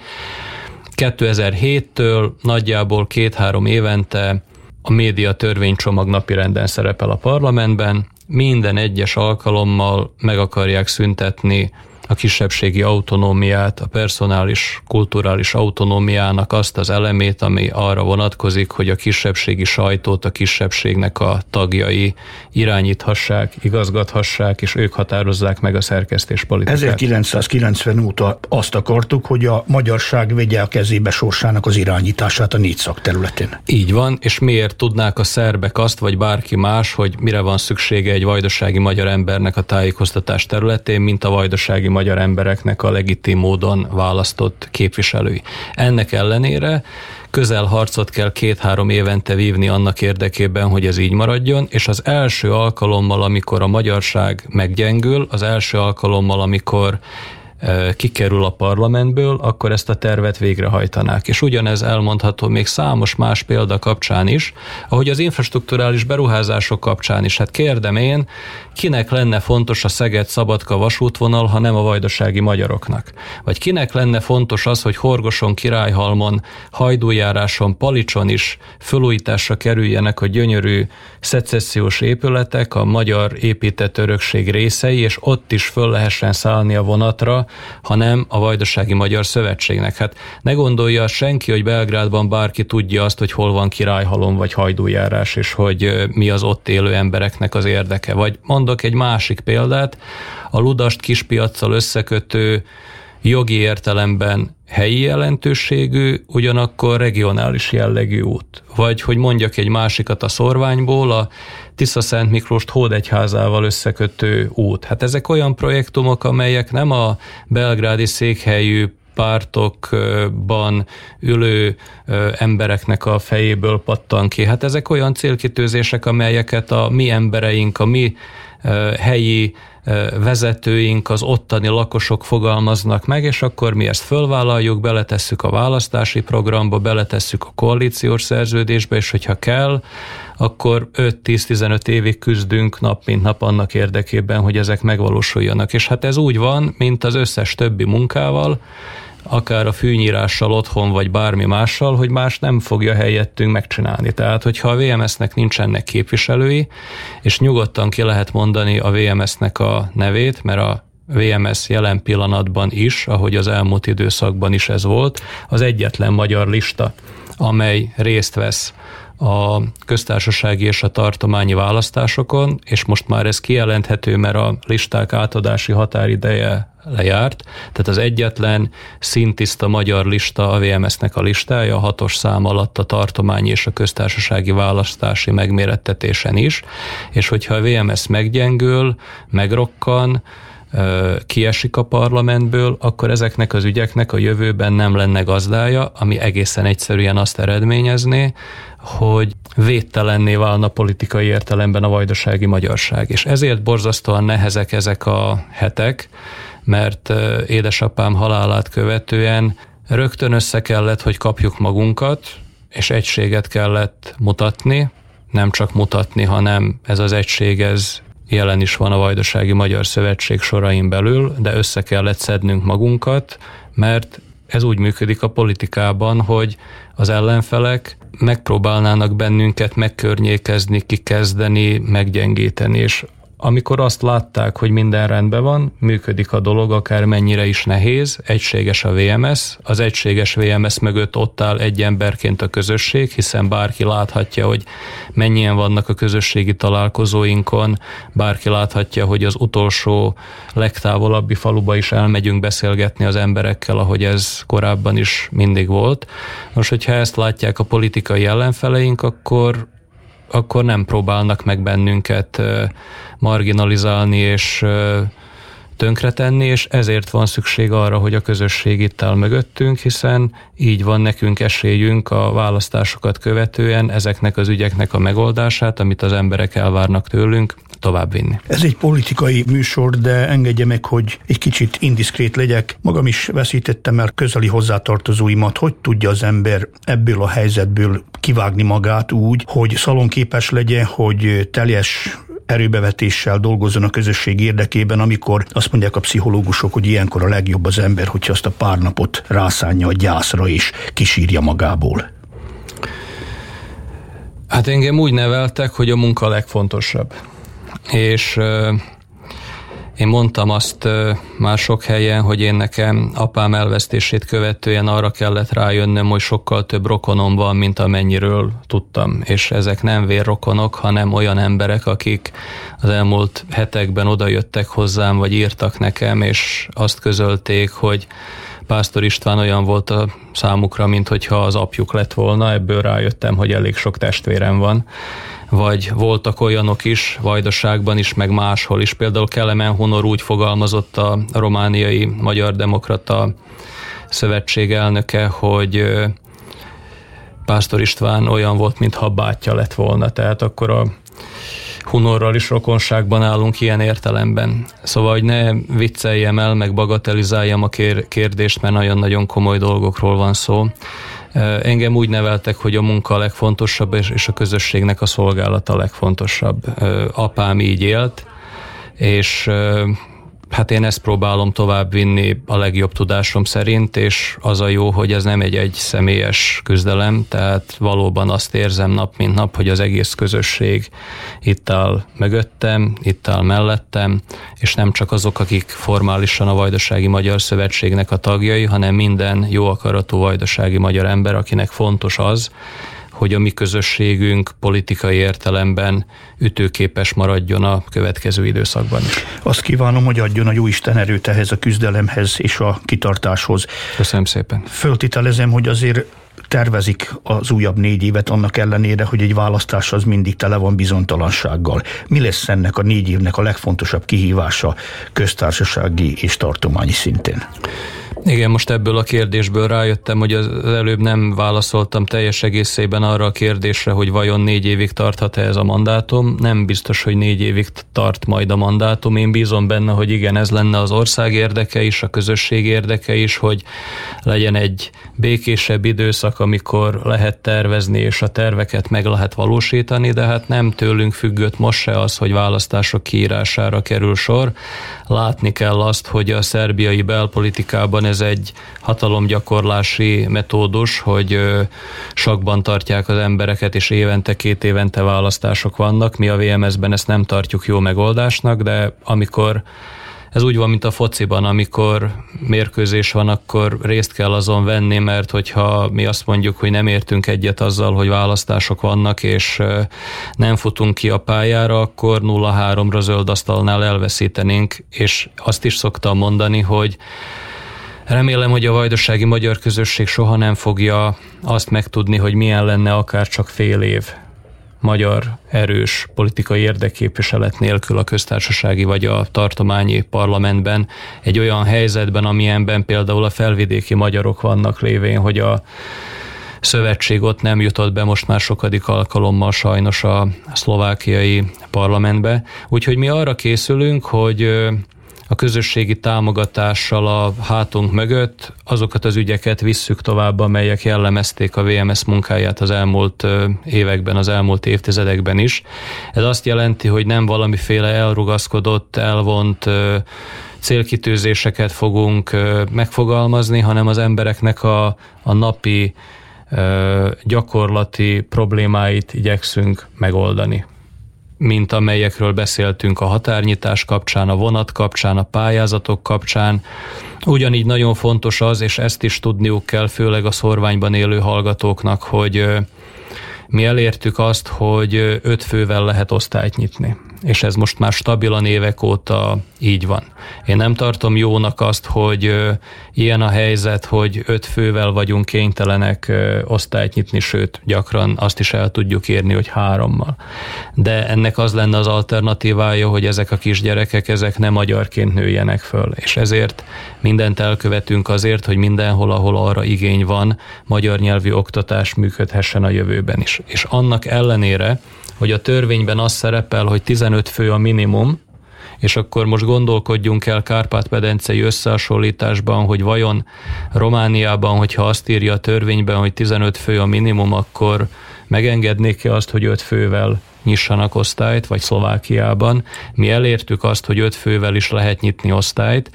2007-től nagyjából két-három évente a média törvénycsomag napirenden szerepel a parlamentben, minden egyes alkalommal meg akarják szüntetni a kisebbségi autonómiát, a personális, kulturális autonómiának azt az elemét, ami arra vonatkozik, hogy a kisebbségi sajtót a kisebbségnek a tagjai irányíthassák, igazgathassák, és ők határozzák meg a szerkesztés politikát. 1990 óta azt akartuk, hogy a magyarság vegye a kezébe sorsának az irányítását a négy szakterületén. Így van, és miért tudnák a szerbek azt, vagy bárki más, hogy mire van szüksége egy vajdasági magyar embernek a tájékoztatás területén, mint a vajdasági magyar embereknek a legitim módon választott képviselői. Ennek ellenére közel harcot kell két-három évente vívni annak érdekében, hogy ez így maradjon, és az első alkalommal, amikor a magyarság meggyengül, az első alkalommal, amikor kikerül a parlamentből, akkor ezt a tervet végrehajtanák. És ugyanez elmondható még számos más példa kapcsán is, ahogy az infrastruktúrális beruházások kapcsán is. Hát kérdem én, kinek lenne fontos a Szeged-Szabadka vasútvonal, ha nem a vajdasági magyaroknak? Vagy kinek lenne fontos az, hogy Horgoson, Királyhalmon, Hajdújáráson, Palicson is fölújításra kerüljenek a gyönyörű szecessziós épületek, a magyar épített örökség részei, és ott is föl lehessen szállni a vonatra, hanem a Vajdasági Magyar Szövetségnek. Hát ne gondolja senki, hogy Belgrádban bárki tudja azt, hogy hol van királyhalom vagy hajdújárás, és hogy mi az ott élő embereknek az érdeke. Vagy mondok egy másik példát, a Ludast kispiacsal összekötő jogi értelemben helyi jelentőségű, ugyanakkor regionális jellegű út. Vagy, hogy mondjak egy másikat a szorványból, a Tisza Szent Miklóst Hódegyházával összekötő út. Hát ezek olyan projektumok, amelyek nem a belgrádi székhelyű pártokban ülő embereknek a fejéből pattan ki. Hát ezek olyan célkitűzések, amelyeket a mi embereink, a mi helyi vezetőink, az ottani lakosok fogalmaznak meg, és akkor mi ezt fölvállaljuk, beletesszük a választási programba, beletesszük a koalíciós szerződésbe, és hogyha kell, akkor 5-10-15 évig küzdünk nap mint nap annak érdekében, hogy ezek megvalósuljanak. És hát ez úgy van, mint az összes többi munkával, akár a fűnyírással otthon, vagy bármi mással, hogy más nem fogja helyettünk megcsinálni. Tehát, hogyha a VMS-nek nincsenek képviselői, és nyugodtan ki lehet mondani a VMS-nek a nevét, mert a VMS jelen pillanatban is, ahogy az elmúlt időszakban is ez volt, az egyetlen magyar lista, amely részt vesz a köztársasági és a tartományi választásokon, és most már ez kijelenthető, mert a listák átadási határideje lejárt, tehát az egyetlen szintiszta magyar lista a VMS-nek a listája, a hatos szám alatt a tartományi és a köztársasági választási megmérettetésen is, és hogyha a VMS meggyengül, megrokkan, kiesik a parlamentből, akkor ezeknek az ügyeknek a jövőben nem lenne gazdája, ami egészen egyszerűen azt eredményezné, hogy védtelenné válna politikai értelemben a vajdasági magyarság. És ezért borzasztóan nehezek ezek a hetek, mert édesapám halálát követően rögtön össze kellett, hogy kapjuk magunkat, és egységet kellett mutatni, nem csak mutatni, hanem ez az egység, ez jelen is van a Vajdasági Magyar Szövetség sorain belül, de össze kellett szednünk magunkat, mert ez úgy működik a politikában, hogy az ellenfelek megpróbálnának bennünket megkörnyékezni, kikezdeni, meggyengíteni, és amikor azt látták, hogy minden rendben van, működik a dolog, akár mennyire is nehéz, egységes a VMS, az egységes VMS mögött ott áll egy emberként a közösség, hiszen bárki láthatja, hogy mennyien vannak a közösségi találkozóinkon, bárki láthatja, hogy az utolsó legtávolabbi faluba is elmegyünk beszélgetni az emberekkel, ahogy ez korábban is mindig volt. Most, hogyha ezt látják a politikai ellenfeleink, akkor akkor nem próbálnak meg bennünket marginalizálni és tönkretenni, és ezért van szükség arra, hogy a közösség itt áll mögöttünk, hiszen így van nekünk esélyünk a választásokat követően ezeknek az ügyeknek a megoldását, amit az emberek elvárnak tőlünk, továbbvinni. Ez egy politikai műsor, de engedje meg, hogy egy kicsit indiszkrét legyek. Magam is veszítettem el közeli hozzátartozóimat. Hogy tudja az ember ebből a helyzetből kivágni magát úgy, hogy szalonképes legyen, hogy teljes erőbevetéssel dolgozzon a közösség érdekében, amikor azt mondják a pszichológusok, hogy ilyenkor a legjobb az ember, hogyha azt a pár napot rászánja a gyászra és kisírja magából. Hát engem úgy neveltek, hogy a munka a legfontosabb. És én mondtam azt már sok helyen, hogy én nekem apám elvesztését követően arra kellett rájönnöm, hogy sokkal több rokonom van, mint amennyiről tudtam. És ezek nem vérrokonok, hanem olyan emberek, akik az elmúlt hetekben odajöttek hozzám, vagy írtak nekem, és azt közölték, hogy Pásztor István olyan volt a számukra, mint hogyha az apjuk lett volna, ebből rájöttem, hogy elég sok testvérem van. Vagy voltak olyanok is, Vajdaságban is, meg máshol is. Például Kelemen Honor úgy fogalmazott a romániai Magyar Demokrata Szövetség elnöke, hogy Pásztor István olyan volt, mintha bátyja lett volna, tehát akkor a Hunorral is rokonságban állunk ilyen értelemben. Szóval, hogy ne vicceljem el, meg bagatelizáljam a kérdést, mert nagyon-nagyon komoly dolgokról van szó. Engem úgy neveltek, hogy a munka a legfontosabb, és a közösségnek a szolgálata a legfontosabb. Apám így élt, és Hát én ezt próbálom tovább vinni a legjobb tudásom szerint, és az a jó, hogy ez nem egy egy személyes küzdelem, tehát valóban azt érzem nap mint nap, hogy az egész közösség itt áll mögöttem, itt áll mellettem, és nem csak azok, akik formálisan a Vajdasági Magyar Szövetségnek a tagjai, hanem minden jó akaratú vajdasági magyar ember, akinek fontos az, hogy a mi közösségünk politikai értelemben ütőképes maradjon a következő időszakban is. Azt kívánom, hogy adjon a jó Isten erőt ehhez a küzdelemhez és a kitartáshoz. Köszönöm szépen. Föltitelezem, hogy azért tervezik az újabb négy évet annak ellenére, hogy egy választás az mindig tele van bizonytalansággal. Mi lesz ennek a négy évnek a legfontosabb kihívása köztársasági és tartományi szinten? Igen, most ebből a kérdésből rájöttem, hogy az előbb nem válaszoltam teljes egészében arra a kérdésre, hogy vajon négy évig tarthat-e ez a mandátum. Nem biztos, hogy négy évig tart majd a mandátum. Én bízom benne, hogy igen, ez lenne az ország érdeke is, a közösség érdeke is, hogy legyen egy békésebb időszak, amikor lehet tervezni, és a terveket meg lehet valósítani, de hát nem tőlünk függött most se az, hogy választások kiírására kerül sor. Látni kell azt, hogy a szerbiai belpolitikában ez egy hatalomgyakorlási metódus, hogy sakban tartják az embereket, és évente, két évente választások vannak. Mi a VMS-ben ezt nem tartjuk jó megoldásnak, de amikor ez úgy van, mint a fociban, amikor mérkőzés van, akkor részt kell azon venni, mert hogyha mi azt mondjuk, hogy nem értünk egyet azzal, hogy választások vannak, és nem futunk ki a pályára, akkor 0-3-ra zöld asztalnál elveszítenénk, és azt is szoktam mondani, hogy Remélem, hogy a vajdasági magyar közösség soha nem fogja azt megtudni, hogy milyen lenne akár csak fél év magyar erős politikai érdekképviselet nélkül a köztársasági vagy a tartományi parlamentben egy olyan helyzetben, amilyenben például a felvidéki magyarok vannak lévén, hogy a szövetség ott nem jutott be most már sokadik alkalommal sajnos a szlovákiai parlamentbe. Úgyhogy mi arra készülünk, hogy a közösségi támogatással a hátunk mögött azokat az ügyeket visszük tovább, amelyek jellemezték a VMS munkáját az elmúlt években, az elmúlt évtizedekben is. Ez azt jelenti, hogy nem valamiféle elrugaszkodott, elvont célkitűzéseket fogunk megfogalmazni, hanem az embereknek a, a napi gyakorlati problémáit igyekszünk megoldani. Mint amelyekről beszéltünk a határnyitás kapcsán, a vonat kapcsán, a pályázatok kapcsán. Ugyanígy nagyon fontos az, és ezt is tudniuk kell, főleg a szorványban élő hallgatóknak, hogy mi elértük azt, hogy öt fővel lehet osztályt nyitni és ez most már stabilan évek óta így van. Én nem tartom jónak azt, hogy ilyen a helyzet, hogy öt fővel vagyunk kénytelenek osztályt nyitni, sőt, gyakran azt is el tudjuk érni, hogy hárommal. De ennek az lenne az alternatívája, hogy ezek a kisgyerekek, ezek nem magyarként nőjenek föl, és ezért mindent elkövetünk azért, hogy mindenhol, ahol arra igény van, magyar nyelvű oktatás működhessen a jövőben is. És annak ellenére, hogy a törvényben az szerepel, hogy 15 fő a minimum, és akkor most gondolkodjunk el Kárpát-medencei összehasonlításban, hogy vajon Romániában, hogyha azt írja a törvényben, hogy 15 fő a minimum, akkor megengednék-e azt, hogy 5 fővel nyissanak osztályt, vagy Szlovákiában. Mi elértük azt, hogy 5 fővel is lehet nyitni osztályt,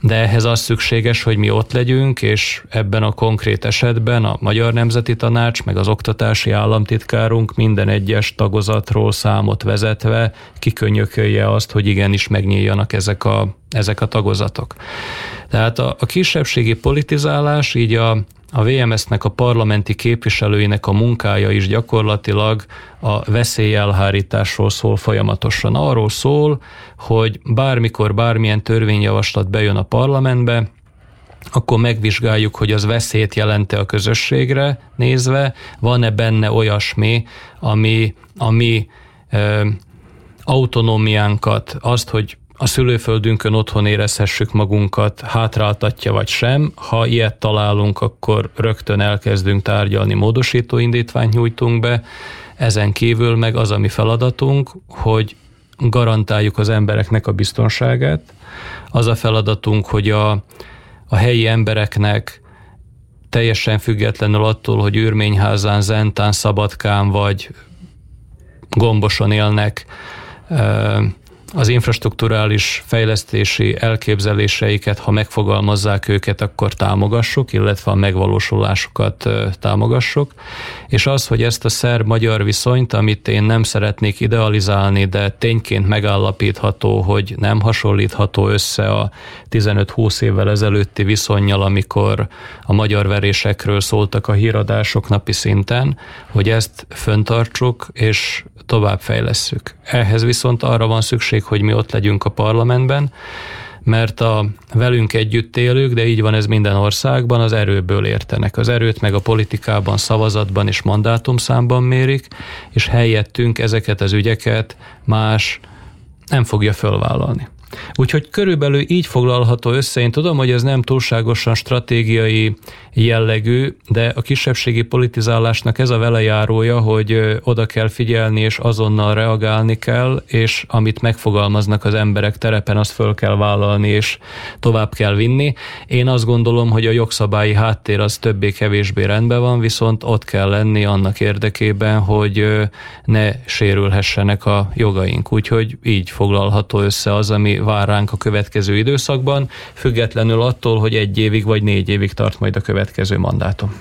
de ehhez az szükséges, hogy mi ott legyünk, és ebben a konkrét esetben a Magyar Nemzeti Tanács, meg az oktatási államtitkárunk minden egyes tagozatról számot vezetve kikönyökölje azt, hogy igenis megnyíljanak ezek a, ezek a tagozatok. Tehát a, a kisebbségi politizálás így a a VMS-nek a parlamenti képviselőinek a munkája is gyakorlatilag a veszélyelhárításról szól folyamatosan. Arról szól, hogy bármikor bármilyen törvényjavaslat bejön a parlamentbe, akkor megvizsgáljuk, hogy az veszélyt jelente a közösségre nézve, van-e benne olyasmi, ami, ami ö, autonómiánkat, azt, hogy a szülőföldünkön otthon érezhessük magunkat, hátráltatja vagy sem. Ha ilyet találunk, akkor rögtön elkezdünk tárgyalni, módosító indítványt nyújtunk be. Ezen kívül meg az a mi feladatunk, hogy garantáljuk az embereknek a biztonságát. Az a feladatunk, hogy a, a helyi embereknek teljesen függetlenül attól, hogy űrményházán, Zentán, Szabadkán vagy Gomboson élnek, az infrastruktúrális fejlesztési elképzeléseiket, ha megfogalmazzák őket, akkor támogassuk, illetve a megvalósulásukat támogassuk. És az, hogy ezt a szerb-magyar viszonyt, amit én nem szeretnék idealizálni, de tényként megállapítható, hogy nem hasonlítható össze a 15-20 évvel ezelőtti viszonyjal, amikor a magyar verésekről szóltak a híradások napi szinten, hogy ezt föntartsuk, és továbbfejlesszük. Ehhez viszont arra van szükség, hogy mi ott legyünk a parlamentben, mert a velünk együtt élők, de így van ez minden országban, az erőből értenek. Az erőt meg a politikában, szavazatban és mandátumszámban mérik, és helyettünk ezeket az ügyeket más nem fogja fölvállalni. Úgyhogy körülbelül így foglalható össze. Én tudom, hogy ez nem túlságosan stratégiai jellegű, de a kisebbségi politizálásnak ez a velejárója, hogy oda kell figyelni, és azonnal reagálni kell, és amit megfogalmaznak az emberek terepen, azt föl kell vállalni, és tovább kell vinni. Én azt gondolom, hogy a jogszabályi háttér az többé-kevésbé rendben van, viszont ott kell lenni annak érdekében, hogy ne sérülhessenek a jogaink. Úgyhogy így foglalható össze az, ami vár ránk a következő időszakban, függetlenül attól, hogy egy évig vagy négy évig tart majd a következő mandátum.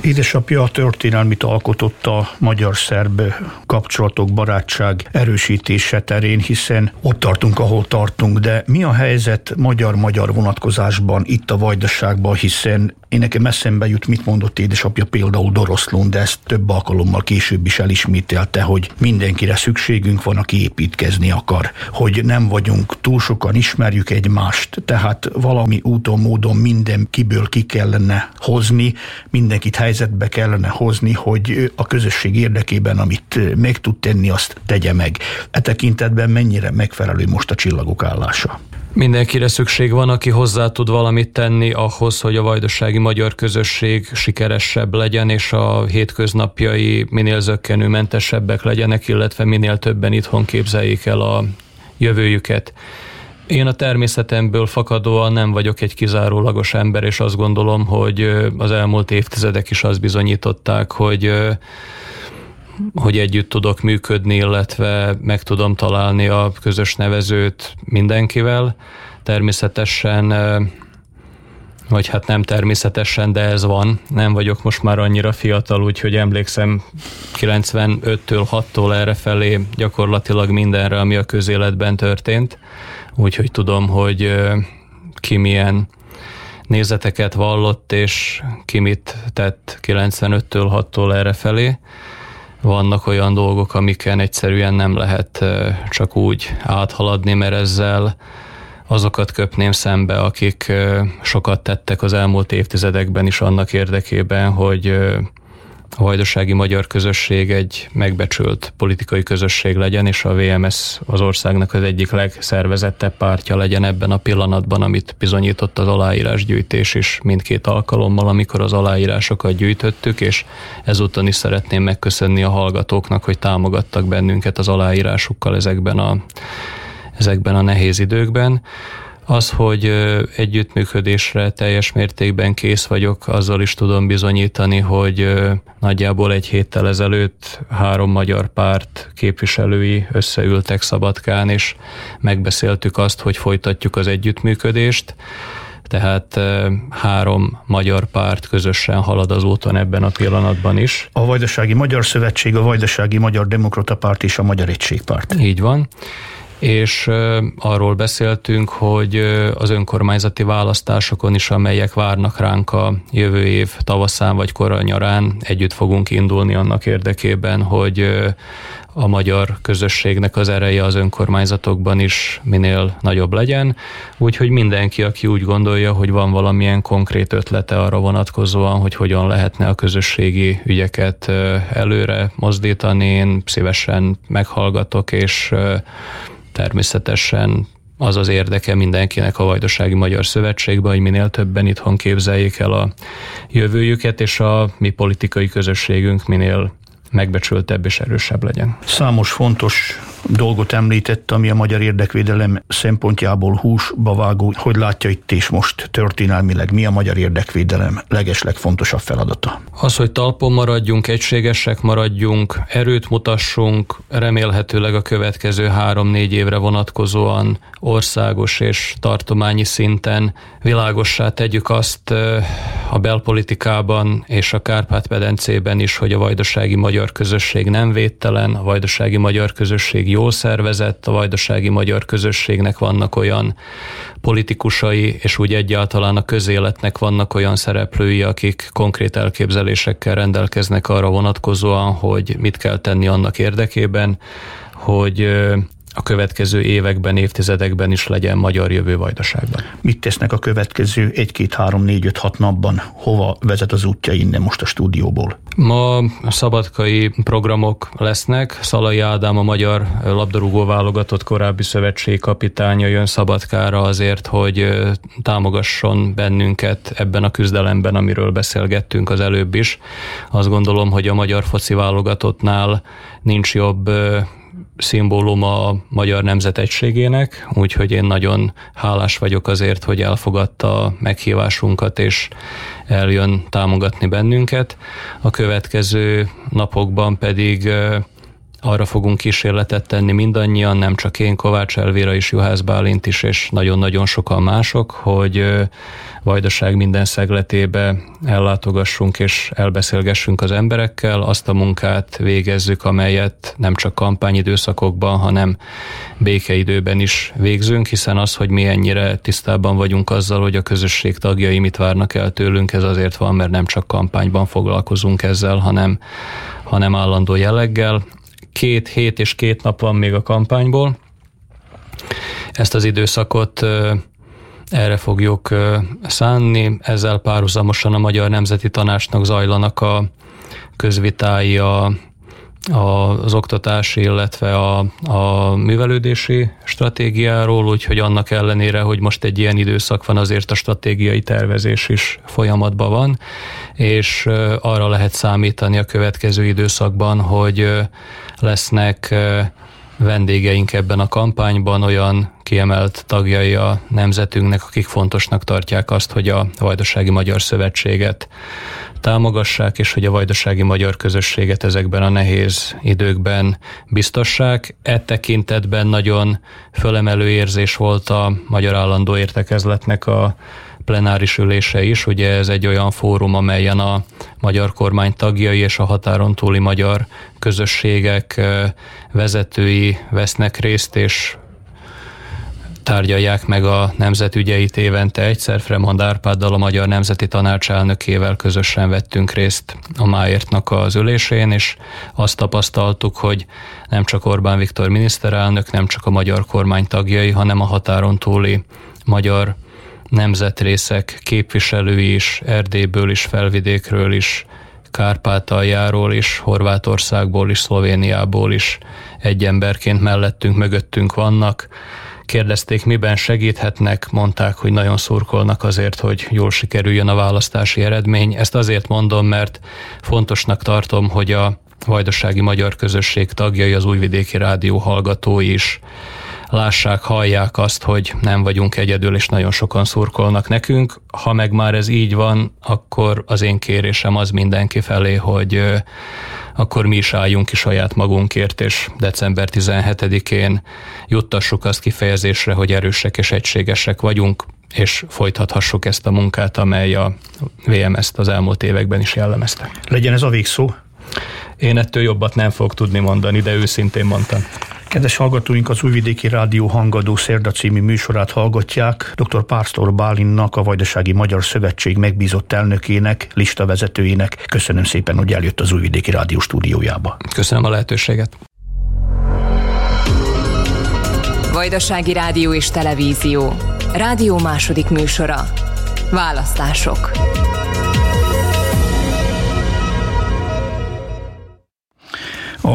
Édesapja a történelmit alkotott a magyar-szerb kapcsolatok, barátság erősítése terén, hiszen ott tartunk, ahol tartunk, de mi a helyzet magyar-magyar vonatkozásban itt a vajdaságban, hiszen én nekem eszembe jut, mit mondott édesapja például Doroszlón, de ezt több alkalommal később is elismételte, hogy mindenkire szükségünk van, aki építkezni akar, hogy nem vagyunk túl sokan, ismerjük egymást, tehát valami úton, módon mindenkiből ki kellene hozni, mindenkit helyzetbe kellene hozni, hogy a közösség érdekében, amit meg tud tenni, azt tegye meg. E tekintetben mennyire megfelelő most a csillagok állása? Mindenkire szükség van, aki hozzá tud valamit tenni ahhoz, hogy a vajdasági magyar közösség sikeresebb legyen, és a hétköznapjai minél zöggenőmentesebbek legyenek, illetve minél többen itthon képzeljék el a jövőjüket. Én a természetemből fakadóan nem vagyok egy kizárólagos ember, és azt gondolom, hogy az elmúlt évtizedek is azt bizonyították, hogy hogy együtt tudok működni, illetve meg tudom találni a közös nevezőt mindenkivel. Természetesen vagy hát nem természetesen, de ez van. Nem vagyok most már annyira fiatal, úgyhogy emlékszem 95-től 6-tól erre felé gyakorlatilag mindenre, ami a közéletben történt. Úgyhogy tudom, hogy ki milyen nézeteket vallott, és ki mit tett 95-től 6-tól erre felé. Vannak olyan dolgok, amiken egyszerűen nem lehet csak úgy áthaladni, mert ezzel azokat köpném szembe, akik sokat tettek az elmúlt évtizedekben is annak érdekében, hogy a vajdasági magyar közösség egy megbecsült politikai közösség legyen, és a VMS az országnak az egyik legszervezettebb pártja legyen ebben a pillanatban, amit bizonyított az aláírásgyűjtés is mindkét alkalommal, amikor az aláírásokat gyűjtöttük, és ezúton is szeretném megköszönni a hallgatóknak, hogy támogattak bennünket az aláírásukkal ezekben a, ezekben a nehéz időkben. Az, hogy együttműködésre teljes mértékben kész vagyok, azzal is tudom bizonyítani, hogy nagyjából egy héttel ezelőtt három magyar párt képviselői összeültek Szabadkán, és megbeszéltük azt, hogy folytatjuk az együttműködést tehát három magyar párt közösen halad az úton ebben a pillanatban is. A Vajdasági Magyar Szövetség, a Vajdasági Magyar Demokrata Párt és a Magyar Egységpárt. Így van és arról beszéltünk, hogy az önkormányzati választásokon is, amelyek várnak ránk a jövő év tavaszán vagy kora nyarán, együtt fogunk indulni annak érdekében, hogy a magyar közösségnek az ereje az önkormányzatokban is minél nagyobb legyen, úgyhogy mindenki, aki úgy gondolja, hogy van valamilyen konkrét ötlete arra vonatkozóan, hogy hogyan lehetne a közösségi ügyeket előre mozdítani, én szívesen meghallgatok, és természetesen az az érdeke mindenkinek a Vajdasági Magyar Szövetségben, hogy minél többen itthon képzeljék el a jövőjüket, és a mi politikai közösségünk minél megbecsültebb és erősebb legyen. Számos fontos dolgot említett, ami a magyar érdekvédelem szempontjából húsba vágó. Hogy látja itt és most történelmileg, mi a magyar érdekvédelem legesleg fontosabb feladata? Az, hogy talpon maradjunk, egységesek maradjunk, erőt mutassunk, remélhetőleg a következő három-négy évre vonatkozóan országos és tartományi szinten világossá tegyük azt a belpolitikában és a Kárpát-medencében is, hogy a vajdasági magyar közösség nem védtelen, a vajdasági magyar közösség jól szervezett, a vajdasági magyar közösségnek vannak olyan politikusai, és úgy egyáltalán a közéletnek vannak olyan szereplői, akik konkrét elképzelésekkel rendelkeznek arra vonatkozóan, hogy mit kell tenni annak érdekében, hogy a következő években, évtizedekben is legyen magyar jövő Vajdaságban. Mit tesznek a következő egy-két, három, négy, öt, hat napban? Hova vezet az útja innen most a stúdióból? Ma szabadkai programok lesznek. Szalai Ádám, a magyar labdarúgó válogatott korábbi szövetségkapitánya jön Szabadkára azért, hogy támogasson bennünket ebben a küzdelemben, amiről beszélgettünk az előbb is. Azt gondolom, hogy a magyar foci válogatottnál nincs jobb szimbólum a magyar nemzet egységének, úgyhogy én nagyon hálás vagyok azért, hogy elfogadta a meghívásunkat, és eljön támogatni bennünket. A következő napokban pedig arra fogunk kísérletet tenni mindannyian, nem csak én, Kovács Elvira is, Juhász Bálint is, és nagyon-nagyon sokan mások, hogy Vajdaság minden szegletébe ellátogassunk és elbeszélgessünk az emberekkel, azt a munkát végezzük, amelyet nem csak kampányidőszakokban, hanem békeidőben is végzünk, hiszen az, hogy mi ennyire tisztában vagyunk azzal, hogy a közösség tagjai mit várnak el tőlünk, ez azért van, mert nem csak kampányban foglalkozunk ezzel, hanem, hanem állandó jelleggel két hét és két nap van még a kampányból. Ezt az időszakot erre fogjuk szánni. Ezzel párhuzamosan a Magyar Nemzeti Tanácsnak zajlanak a közvitái a, az oktatási, illetve a, a művelődési stratégiáról, úgyhogy annak ellenére, hogy most egy ilyen időszak van, azért a stratégiai tervezés is folyamatban van, és arra lehet számítani a következő időszakban, hogy lesznek vendégeink ebben a kampányban, olyan kiemelt tagjai a nemzetünknek, akik fontosnak tartják azt, hogy a Vajdasági Magyar Szövetséget támogassák, és hogy a vajdasági magyar közösséget ezekben a nehéz időkben biztossák. E tekintetben nagyon fölemelő érzés volt a Magyar Állandó Értekezletnek a plenáris ülése is. Ugye ez egy olyan fórum, amelyen a magyar kormány tagjai és a határon túli magyar közösségek vezetői vesznek részt, és tárgyalják meg a nemzetügyeit évente egyszer. Fremond Árpáddal, a Magyar Nemzeti Tanács elnökével közösen vettünk részt a Máértnak az ülésén, és azt tapasztaltuk, hogy nem csak Orbán Viktor miniszterelnök, nem csak a magyar kormány tagjai, hanem a határon túli magyar nemzetrészek képviselői is, Erdélyből is, Felvidékről is, Kárpátaljáról is, Horvátországból is, Szlovéniából is egy emberként mellettünk, mögöttünk vannak Kérdezték, miben segíthetnek, mondták, hogy nagyon szurkolnak azért, hogy jól sikerüljön a választási eredmény. Ezt azért mondom, mert fontosnak tartom, hogy a vajdasági magyar közösség tagjai, az újvidéki rádió hallgatói is lássák, hallják azt, hogy nem vagyunk egyedül, és nagyon sokan szurkolnak nekünk. Ha meg már ez így van, akkor az én kérésem az mindenki felé, hogy akkor mi is álljunk ki saját magunkért, és december 17-én juttassuk azt kifejezésre, hogy erősek és egységesek vagyunk, és folytathassuk ezt a munkát, amely a VMS-t az elmúlt években is jellemezte. Legyen ez a végszó? Én ettől jobbat nem fog tudni mondani, de őszintén mondtam. Kedves hallgatóink, az Újvidéki Rádió Hangadó Szerda című műsorát hallgatják. Dr. Pásztor Bálinnak, a Vajdasági Magyar Szövetség megbízott elnökének, listavezetőjének. Köszönöm szépen, hogy eljött az Újvidéki Rádió stúdiójába. Köszönöm a lehetőséget. Vajdasági Rádió és Televízió. Rádió második műsora. Választások.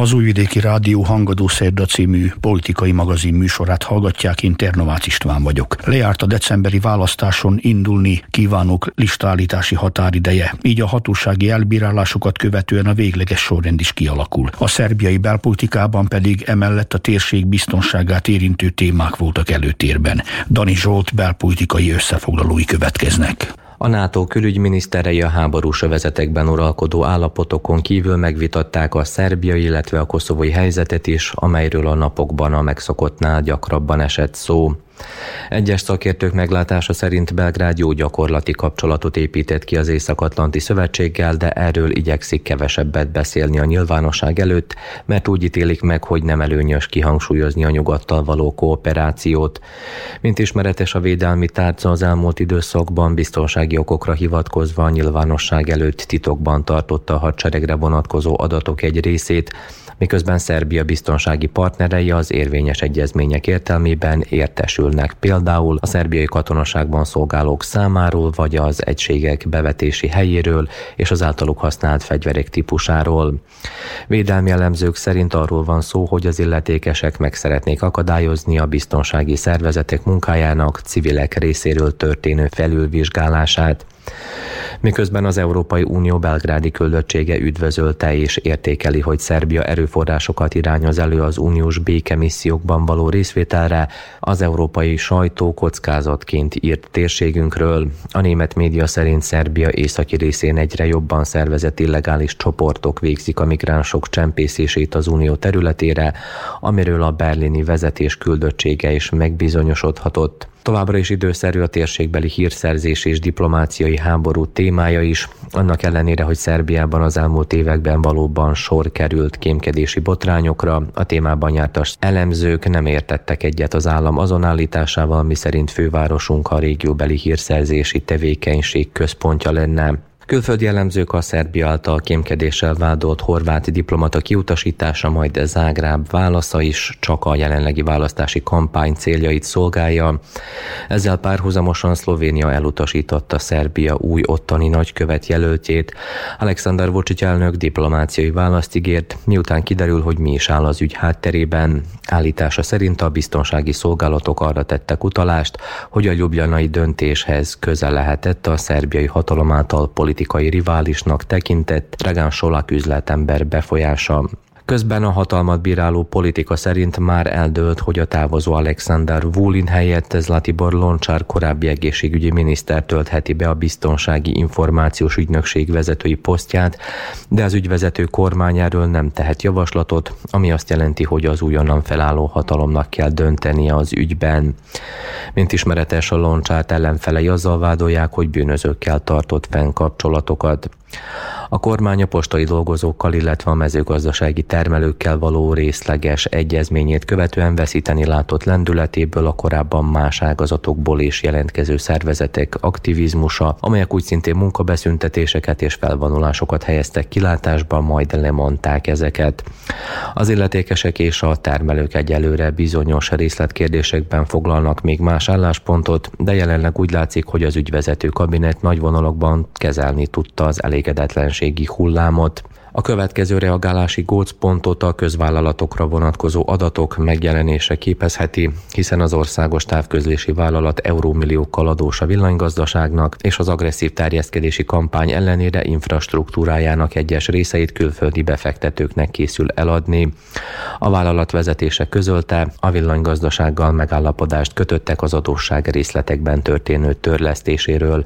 Az Újvidéki Rádió Hangadó Szerda című politikai magazin műsorát hallgatják, én Ternovács István vagyok. Lejárt a decemberi választáson indulni kívánok listállítási határideje, így a hatósági elbírálásokat követően a végleges sorrend is kialakul. A szerbiai belpolitikában pedig emellett a térség biztonságát érintő témák voltak előtérben. Dani Zsolt belpolitikai összefoglalói következnek. A NATO külügyminiszterei a háborús övezetekben uralkodó állapotokon kívül megvitatták a szerbiai, illetve a koszovói helyzetet is, amelyről a napokban a megszokottnál gyakrabban esett szó. Egyes szakértők meglátása szerint Belgrád jó gyakorlati kapcsolatot épített ki az Észak-Atlanti Szövetséggel, de erről igyekszik kevesebbet beszélni a nyilvánosság előtt, mert úgy ítélik meg, hogy nem előnyös kihangsúlyozni a nyugattal való kooperációt. Mint ismeretes a védelmi tárca az elmúlt időszakban biztonsági okokra hivatkozva a nyilvánosság előtt titokban tartotta a hadseregre vonatkozó adatok egy részét, miközben Szerbia biztonsági partnerei az érvényes egyezmények értelmében értesülnek például a szerbiai katonaságban szolgálók számáról, vagy az egységek bevetési helyéről és az általuk használt fegyverek típusáról. Védelmi elemzők szerint arról van szó, hogy az illetékesek meg szeretnék akadályozni a biztonsági szervezetek munkájának civilek részéről történő felülvizsgálását miközben az Európai Unió belgrádi küldöttsége üdvözölte és értékeli, hogy Szerbia erőforrásokat irányoz elő az uniós békemissziókban való részvételre, az európai sajtó kockázatként írt térségünkről. A német média szerint Szerbia északi részén egyre jobban szervezett illegális csoportok végzik a migránsok csempészését az unió területére, amiről a berlini vezetés küldöttsége is megbizonyosodhatott. Továbbra is időszerű a térségbeli hírszerzés és diplomáciai háború témája is, annak ellenére, hogy Szerbiában az elmúlt években valóban sor került kémkedési botrányokra, a témában jártas elemzők nem értettek egyet az állam azon állításával, miszerint fővárosunk a régióbeli hírszerzési tevékenység központja lenne. Külföldi jellemzők a Szerbia által kémkedéssel vádolt horvát diplomata kiutasítása, majd Zágráb válasza is csak a jelenlegi választási kampány céljait szolgálja. Ezzel párhuzamosan Szlovénia elutasította Szerbia új ottani nagykövet jelöltjét. Alexander Vucic elnök diplomáciai választ ígért, miután kiderül, hogy mi is áll az ügy hátterében. Állítása szerint a biztonsági szolgálatok arra tettek utalást, hogy a ljubljanai döntéshez közel lehetett a szerbiai hatalom által politikai politikai riválisnak tekintett Dragan Solak üzletember befolyása. Közben a hatalmat bíráló politika szerint már eldőlt, hogy a távozó Alexander Vulin helyett Zlatibor Loncsár korábbi egészségügyi miniszter töltheti be a biztonsági információs ügynökség vezetői posztját, de az ügyvezető kormányáról nem tehet javaslatot, ami azt jelenti, hogy az újonnan felálló hatalomnak kell döntenie az ügyben. Mint ismeretes a Loncsárt ellenfelei azzal vádolják, hogy bűnözőkkel tartott fenn kapcsolatokat. A kormány a postai dolgozókkal, illetve a mezőgazdasági termelőkkel való részleges egyezményét követően veszíteni látott lendületéből a korábban más ágazatokból is jelentkező szervezetek aktivizmusa, amelyek úgy szintén munkabeszüntetéseket és felvonulásokat helyeztek kilátásba, majd lemondták ezeket. Az illetékesek és a termelők egyelőre bizonyos részletkérdésekben foglalnak még más álláspontot, de jelenleg úgy látszik, hogy az ügyvezető kabinet nagy vonalakban kezelni tudta az elégedetlenségi hullámot. A következő reagálási gócpontot a közvállalatokra vonatkozó adatok megjelenése képezheti, hiszen az országos távközlési vállalat eurómilliókkal adós a villanygazdaságnak, és az agresszív terjeszkedési kampány ellenére infrastruktúrájának egyes részeit külföldi befektetőknek készül eladni. A vállalat vezetése közölte, a villanygazdasággal megállapodást kötöttek az adósság részletekben történő törlesztéséről.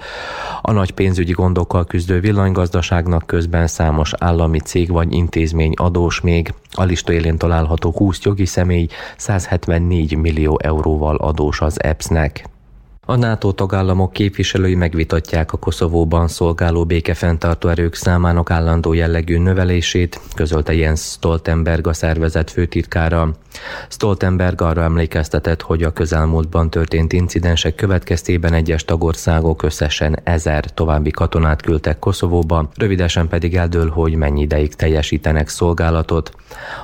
A nagy pénzügyi gondokkal küzdő villanygazdaságnak közben számos állami állami cég vagy intézmény adós még. A lista élén található 20 jogi személy 174 millió euróval adós az EPS-nek. A NATO tagállamok képviselői megvitatják a Koszovóban szolgáló békefenntartó erők számának állandó jellegű növelését, közölte Jens Stoltenberg a szervezet főtitkára. Stoltenberg arra emlékeztetett, hogy a közelmúltban történt incidensek következtében egyes tagországok összesen ezer további katonát küldtek Koszovóba, rövidesen pedig eldől, hogy mennyi ideig teljesítenek szolgálatot.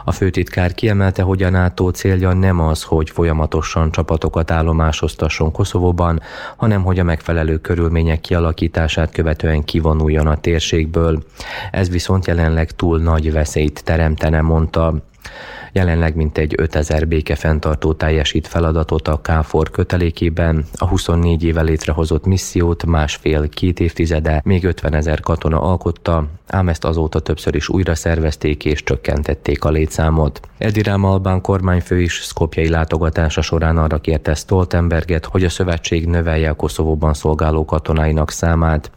A főtitkár kiemelte, hogy a NATO célja nem az, hogy folyamatosan csapatokat állomásoztasson Koszovóban, hanem hogy a megfelelő körülmények kialakítását követően kivonuljon a térségből. Ez viszont jelenleg túl nagy veszélyt teremtene, mondta. Jelenleg mintegy 5000 békefenntartó teljesít feladatot a KFOR kötelékében, a 24 éve létrehozott missziót másfél-két évtizede még 50 ezer katona alkotta, ám ezt azóta többször is újra szervezték és csökkentették a létszámot. Edirám Albán kormányfő is szkopjai látogatása során arra kérte Stoltenberget, hogy a szövetség növelje a Koszovóban szolgáló katonáinak számát.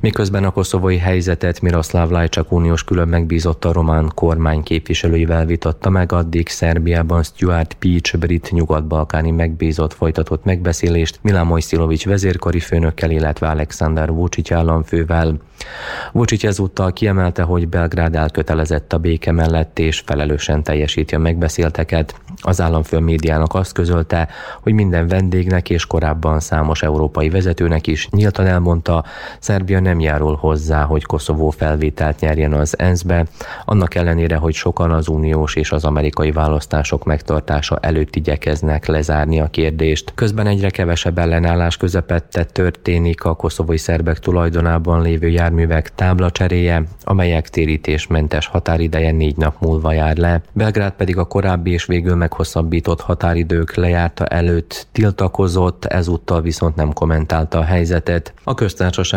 Miközben a koszovói helyzetet Miroslav Lajcsak uniós külön megbízott a román kormány képviselőivel vitatta meg, addig Szerbiában Stuart Peach brit nyugat-balkáni megbízott folytatott megbeszélést Milán Mojszilovics vezérkari főnökkel, illetve Alexander Vucic államfővel. Vucic ezúttal kiemelte, hogy Belgrád elkötelezett a béke mellett és felelősen teljesíti a megbeszélteket. Az államfő médiának azt közölte, hogy minden vendégnek és korábban számos európai vezetőnek is nyíltan elmondta, Szerbia nem járul hozzá, hogy Koszovó felvételt nyerjen az ENSZ-be, annak ellenére, hogy sokan az uniós és az amerikai választások megtartása előtt igyekeznek lezárni a kérdést. Közben egyre kevesebb ellenállás közepette történik a koszovói szerbek tulajdonában lévő járművek tábla cseréje, amelyek térítésmentes határideje négy nap múlva jár le. Belgrád pedig a korábbi és végül meghosszabbított határidők lejárta előtt tiltakozott, ezúttal viszont nem kommentálta a helyzetet. A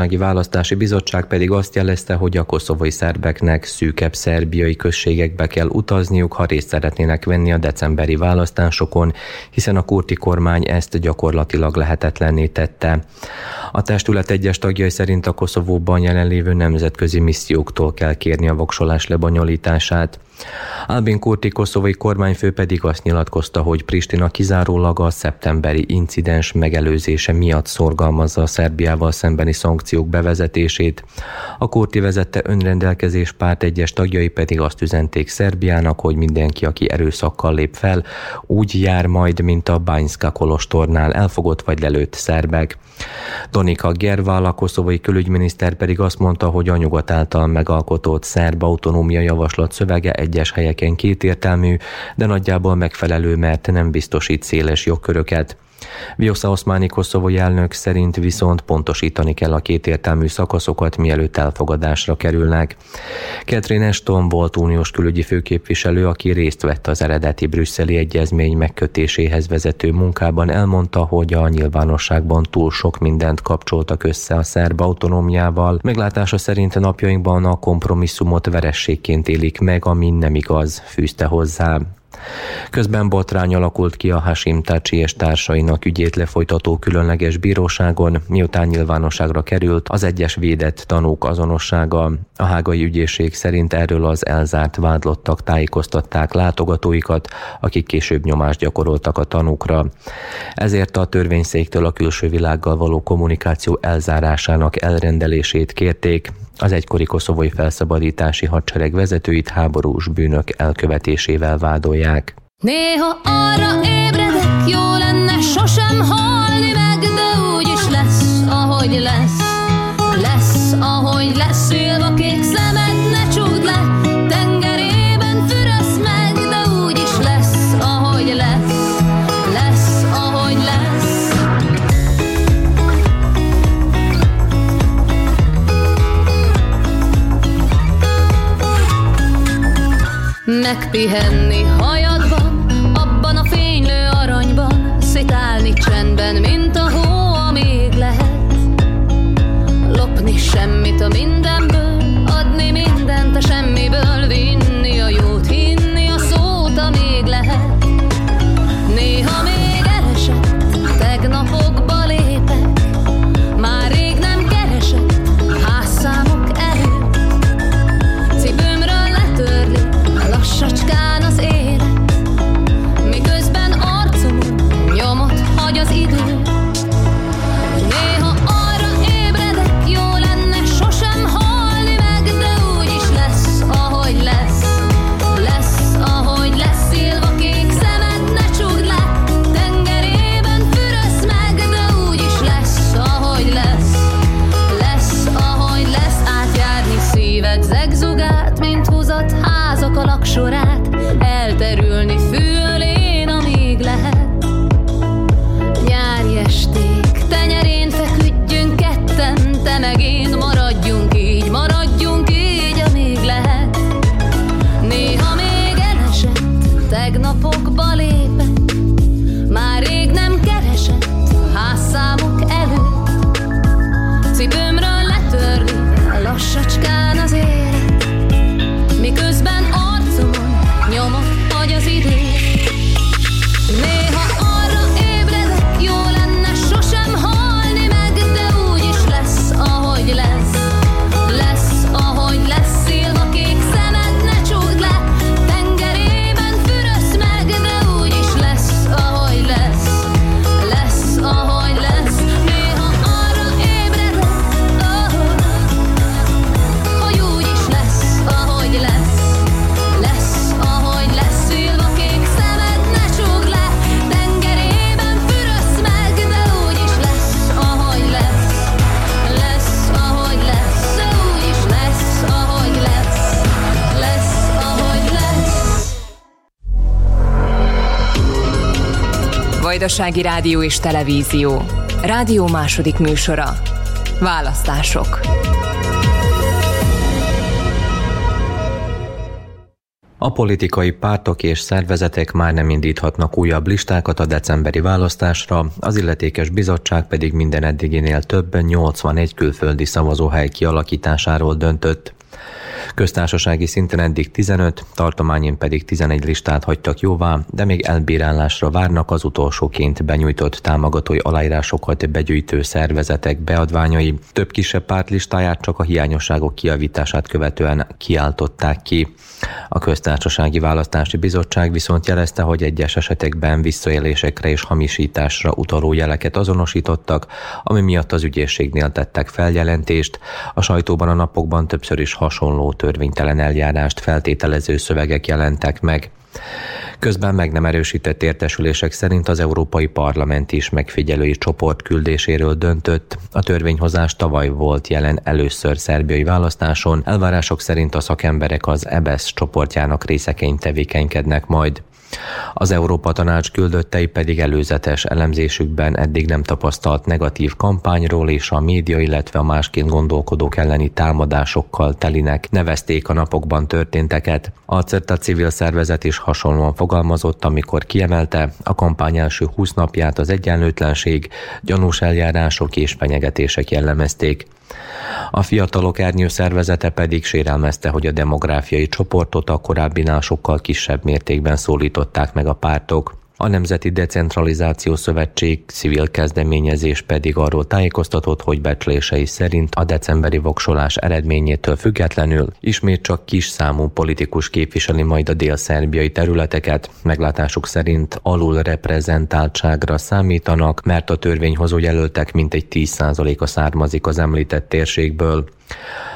köztársasági Választási Bizottság pedig azt jelezte, hogy a koszovói szerbeknek szűkebb szerbiai községekbe kell utazniuk, ha részt szeretnének venni a decemberi választásokon, hiszen a kurti kormány ezt gyakorlatilag lehetetlenné tette. A testület egyes tagjai szerint a Koszovóban jelenlévő nemzetközi misszióktól kell kérni a voksolás lebonyolítását. Albin Kurti koszovai kormányfő pedig azt nyilatkozta, hogy Pristina kizárólag a szeptemberi incidens megelőzése miatt szorgalmazza a Szerbiával szembeni szankciók bevezetését. A Kurti vezette önrendelkezés párt egyes tagjai pedig azt üzenték Szerbiának, hogy mindenki, aki erőszakkal lép fel, úgy jár majd, mint a Bányszka kolostornál elfogott vagy lelőtt szerbek. Donika Gerval, a koszovai külügyminiszter pedig azt mondta, hogy a nyugat által megalkotott szerb autonómia javaslat szövege egyes helyeken kétértelmű, de nagyjából megfelelő, mert nem biztosít széles jogköröket. Vjosa Oszmáni koszovói elnök szerint viszont pontosítani kell a kétértelmű szakaszokat, mielőtt elfogadásra kerülnek. Catherine Ashton volt uniós külügyi főképviselő, aki részt vett az eredeti brüsszeli egyezmény megkötéséhez vezető munkában, elmondta, hogy a nyilvánosságban túl sok mindent kapcsoltak össze a szerb autonómiával. Meglátása szerint napjainkban a kompromisszumot verességként élik meg, ami nem igaz, fűzte hozzá. Közben botrány alakult ki a Hashim Tachi és társainak ügyét lefolytató különleges bíróságon, miután nyilvánosságra került az egyes védett tanúk azonossága. A hágai ügyészség szerint erről az elzárt vádlottak tájékoztatták látogatóikat, akik később nyomást gyakoroltak a tanúkra. Ezért a törvényszéktől a külső világgal való kommunikáció elzárásának elrendelését kérték, az egykori koszovói felszabadítási hadsereg vezetőit háborús bűnök elkövetésével vádolják. Néha arra ébredek, jó lenne sosem halni meg, de úgy is lesz, ahogy lesz. Megpihenni elterülni fülén, amíg lehet. Nyári esték, tenyerén feküdjünk ketten, te meg én, maradjunk így, maradjunk így, amíg lehet. Néha még elesett, tegnapokba lépek, Vajdasági Rádió és Televízió. Rádió második műsora. Választások. A politikai pártok és szervezetek már nem indíthatnak újabb listákat a decemberi választásra, az illetékes bizottság pedig minden eddiginél több 81 külföldi szavazóhely kialakításáról döntött. Köztársasági szinten eddig 15, tartományin pedig 11 listát hagytak jóvá, de még elbírálásra várnak az utolsóként benyújtott támogatói aláírásokat begyűjtő szervezetek beadványai. Több kisebb párt listáját csak a hiányosságok kiavítását követően kiáltották ki. A köztársasági választási bizottság viszont jelezte, hogy egyes esetekben visszaélésekre és hamisításra utaló jeleket azonosítottak, ami miatt az ügyészségnél tettek feljelentést. A sajtóban a napokban többször is hasonló törvénytelen eljárást feltételező szövegek jelentek meg. Közben meg nem erősített értesülések szerint az Európai Parlament is megfigyelői csoport küldéséről döntött. A törvényhozás tavaly volt jelen először szerbiai választáson, elvárások szerint a szakemberek az EBESZ csoportjának részeként tevékenykednek majd. Az Európa Tanács küldöttei pedig előzetes elemzésükben eddig nem tapasztalt negatív kampányról és a média, illetve a másként gondolkodók elleni támadásokkal telinek nevezték a napokban történteket. A CERTA civil szervezet is hasonlóan fogalmazott, amikor kiemelte a kampány első 20 napját az egyenlőtlenség, gyanús eljárások és fenyegetések jellemezték. A fiatalok ernyő szervezete pedig sérelmezte, hogy a demográfiai csoportot a korábbinál sokkal kisebb mértékben szólították meg a pártok. A Nemzeti Decentralizáció Szövetség civil kezdeményezés pedig arról tájékoztatott, hogy becslései szerint a decemberi voksolás eredményétől függetlenül ismét csak kis számú politikus képviseli majd a dél-szerbiai területeket. Meglátásuk szerint alul reprezentáltságra számítanak, mert a törvényhozó jelöltek mintegy 10%-a származik az említett térségből.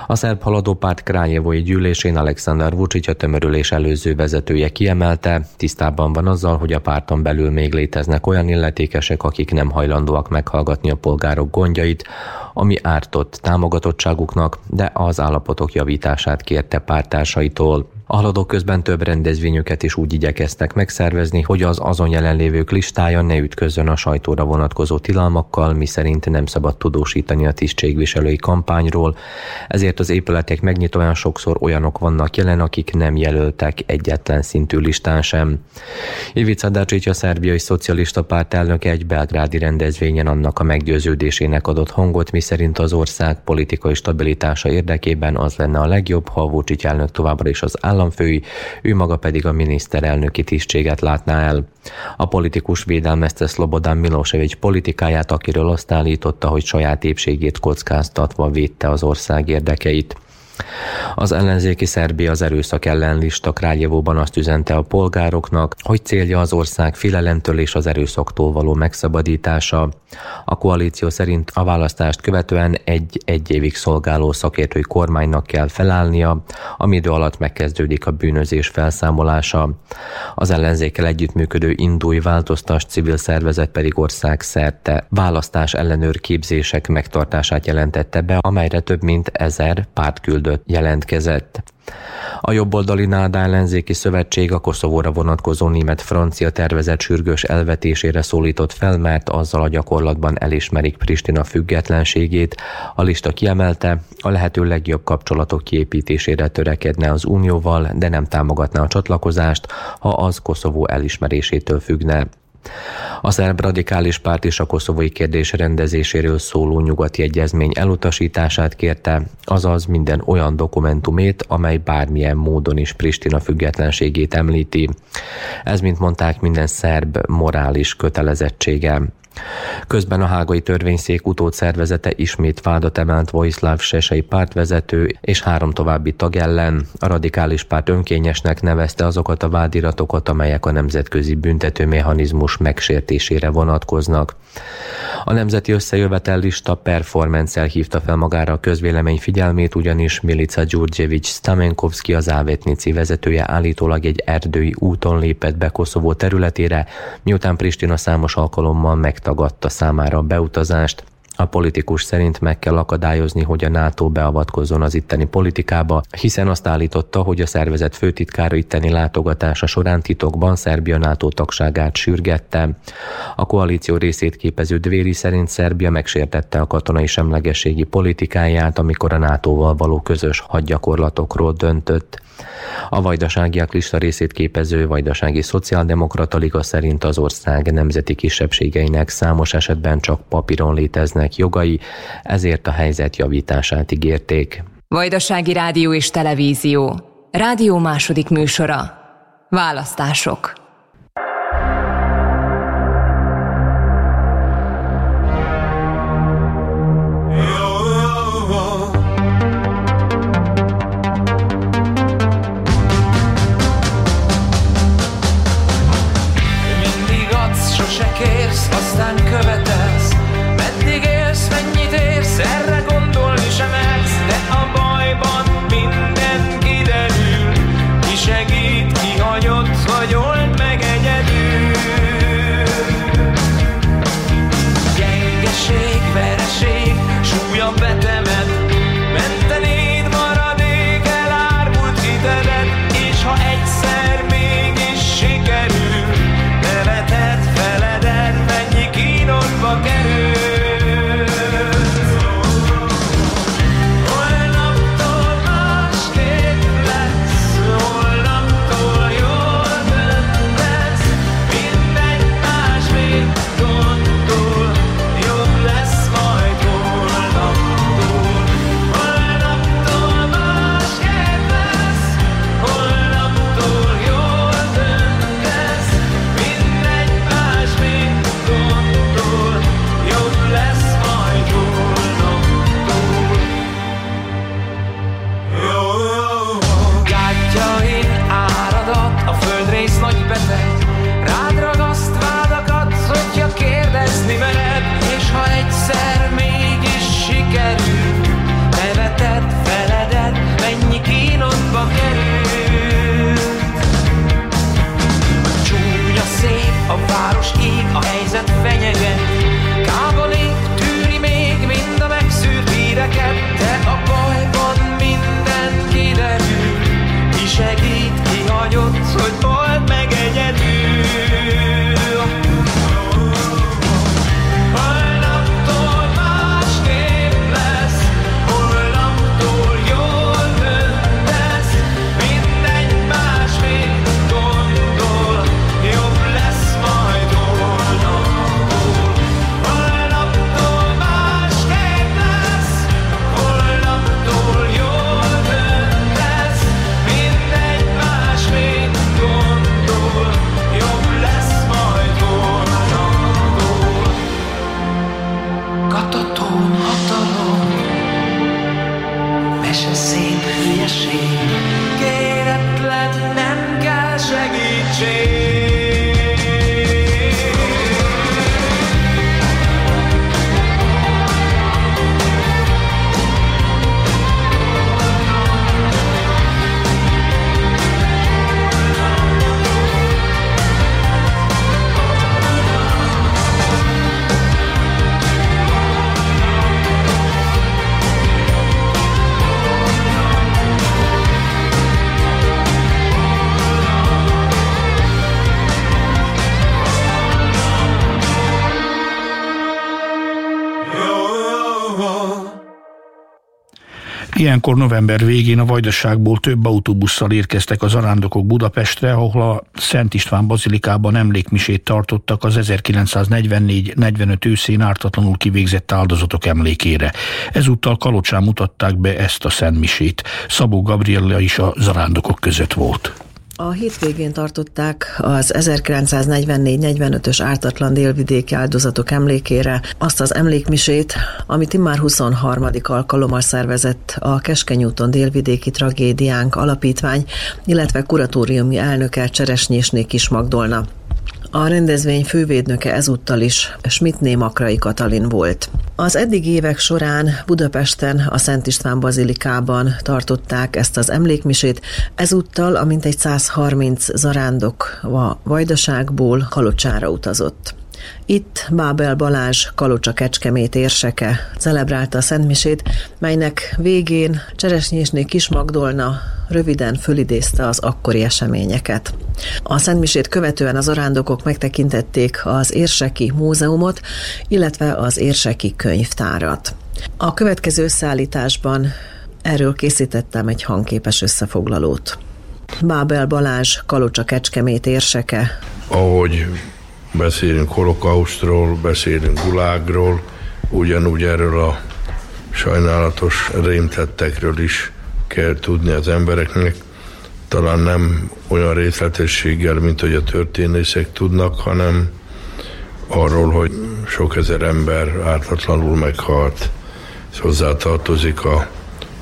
A szerb haladó párt Krányevói gyűlésén Alexander Vucic a tömörülés előző vezetője kiemelte, tisztában van azzal, hogy a párton belül még léteznek olyan illetékesek, akik nem hajlandóak meghallgatni a polgárok gondjait, ami ártott támogatottságuknak, de az állapotok javítását kérte pártársaitól. A haladók közben több rendezvényüket is úgy igyekeztek megszervezni, hogy az azon jelenlévők listája ne ütközzön a sajtóra vonatkozó tilalmakkal, miszerint nem szabad tudósítani a tisztségviselői kampányról, ezért az épületek megnyitóan sokszor olyanok vannak jelen, akik nem jelöltek egyetlen szintű listán sem. Ivica Dacic, a szerbiai szocialista párt elnöke egy belgrádi rendezvényen annak a meggyőződésének adott hangot, miszerint az ország politikai stabilitása érdekében az lenne a legjobb, ha Vucic elnök továbbra is az állam államfői, ő maga pedig a miniszterelnöki tisztséget látná el. A politikus védelmezte Szlobodán Milosevic politikáját, akiről azt állította, hogy saját épségét kockáztatva védte az ország érdekeit. Az ellenzéki Szerbia az erőszak ellen lista Králjevóban azt üzente a polgároknak, hogy célja az ország filelemtől és az erőszaktól való megszabadítása. A koalíció szerint a választást követően egy egy évig szolgáló szakértői kormánynak kell felállnia, ami idő alatt megkezdődik a bűnözés felszámolása. Az ellenzékkel együttműködő indúj változtas civil szervezet pedig ország szerte választás ellenőr képzések megtartását jelentette be, amelyre több mint ezer párt küldött jelentkezett. A jobboldali Náda ellenzéki szövetség a Koszovóra vonatkozó német-francia tervezet sürgős elvetésére szólított fel, mert azzal a gyakorlatban elismerik Pristina függetlenségét. A lista kiemelte, a lehető legjobb kapcsolatok kiépítésére törekedne az Unióval, de nem támogatná a csatlakozást, ha az Koszovó elismerésétől függne. A szerb radikális párt is a koszovói kérdés rendezéséről szóló nyugati egyezmény elutasítását kérte, azaz minden olyan dokumentumét, amely bármilyen módon is Pristina függetlenségét említi. Ez, mint mondták, minden szerb morális kötelezettsége. Közben a hágai törvényszék utód szervezete ismét vádat emelt Vojislav Sesei pártvezető és három további tag ellen. A radikális párt önkényesnek nevezte azokat a vádiratokat, amelyek a nemzetközi büntetőmechanizmus megsértésére vonatkoznak. A Nemzeti Összejövetel lista performance hívta fel magára a közvélemény figyelmét, ugyanis Milica Gyurgyevics Stamenkovski az Ávetnici vezetője állítólag egy erdői úton lépett be Koszovó területére, miután Pristina számos alkalommal megtagadta számára a beutazást. A politikus szerint meg kell akadályozni, hogy a NATO beavatkozzon az itteni politikába, hiszen azt állította, hogy a szervezet főtitkára itteni látogatása során titokban Szerbia NATO tagságát sürgette. A koalíció részét képező Dvéri szerint Szerbia megsértette a katonai semlegességi politikáját, amikor a NATO-val való közös hadgyakorlatokról döntött. A vajdaságiak lista részét képező Vajdasági Szociáldemokrata Liga szerint az ország nemzeti kisebbségeinek számos esetben csak papíron léteznek jogai, ezért a helyzet javítását ígérték. Vajdasági Rádió és Televízió. Rádió második műsora. Választások. Ilyenkor november végén a Vajdaságból több autóbusszal érkeztek az arándokok Budapestre, ahol a Szent István bazilikában emlékmisét tartottak az 1944-45 őszén ártatlanul kivégzett áldozatok emlékére. Ezúttal Kalocsán mutatták be ezt a szentmisét. Szabó Gabriella is a zarándokok között volt. A hétvégén tartották az 1944-45-ös ártatlan délvidéki áldozatok emlékére azt az emlékmisét, amit immár 23. alkalommal szervezett a Keskeny úton délvidéki tragédiánk alapítvány, illetve kuratóriumi elnöke Cseresnyésné Kis Magdolna. A rendezvény fővédnöke ezúttal is Schmidtné Makrai Katalin volt. Az eddig évek során Budapesten a Szent István Bazilikában tartották ezt az emlékmisét, ezúttal a mintegy 130 zarándok a Vajdaságból Kalocsára utazott. Itt Bábel Balázs, Kalocsa Kecskemét érseke celebrálta a Szentmisét, melynek végén Cseresnyésné Kis Magdolna röviden fölidézte az akkori eseményeket. A Szentmisét követően az arándokok megtekintették az Érseki Múzeumot, illetve az Érseki Könyvtárat. A következő összeállításban erről készítettem egy hangképes összefoglalót. Bábel Balázs, Kalocsa Kecskemét érseke. Ahogy beszélünk holokausztról, beszélünk gulágról, ugyanúgy erről a sajnálatos rémtettekről is kell tudni az embereknek. Talán nem olyan részletességgel, mint hogy a történészek tudnak, hanem arról, hogy sok ezer ember ártatlanul meghalt. Ez hozzátartozik a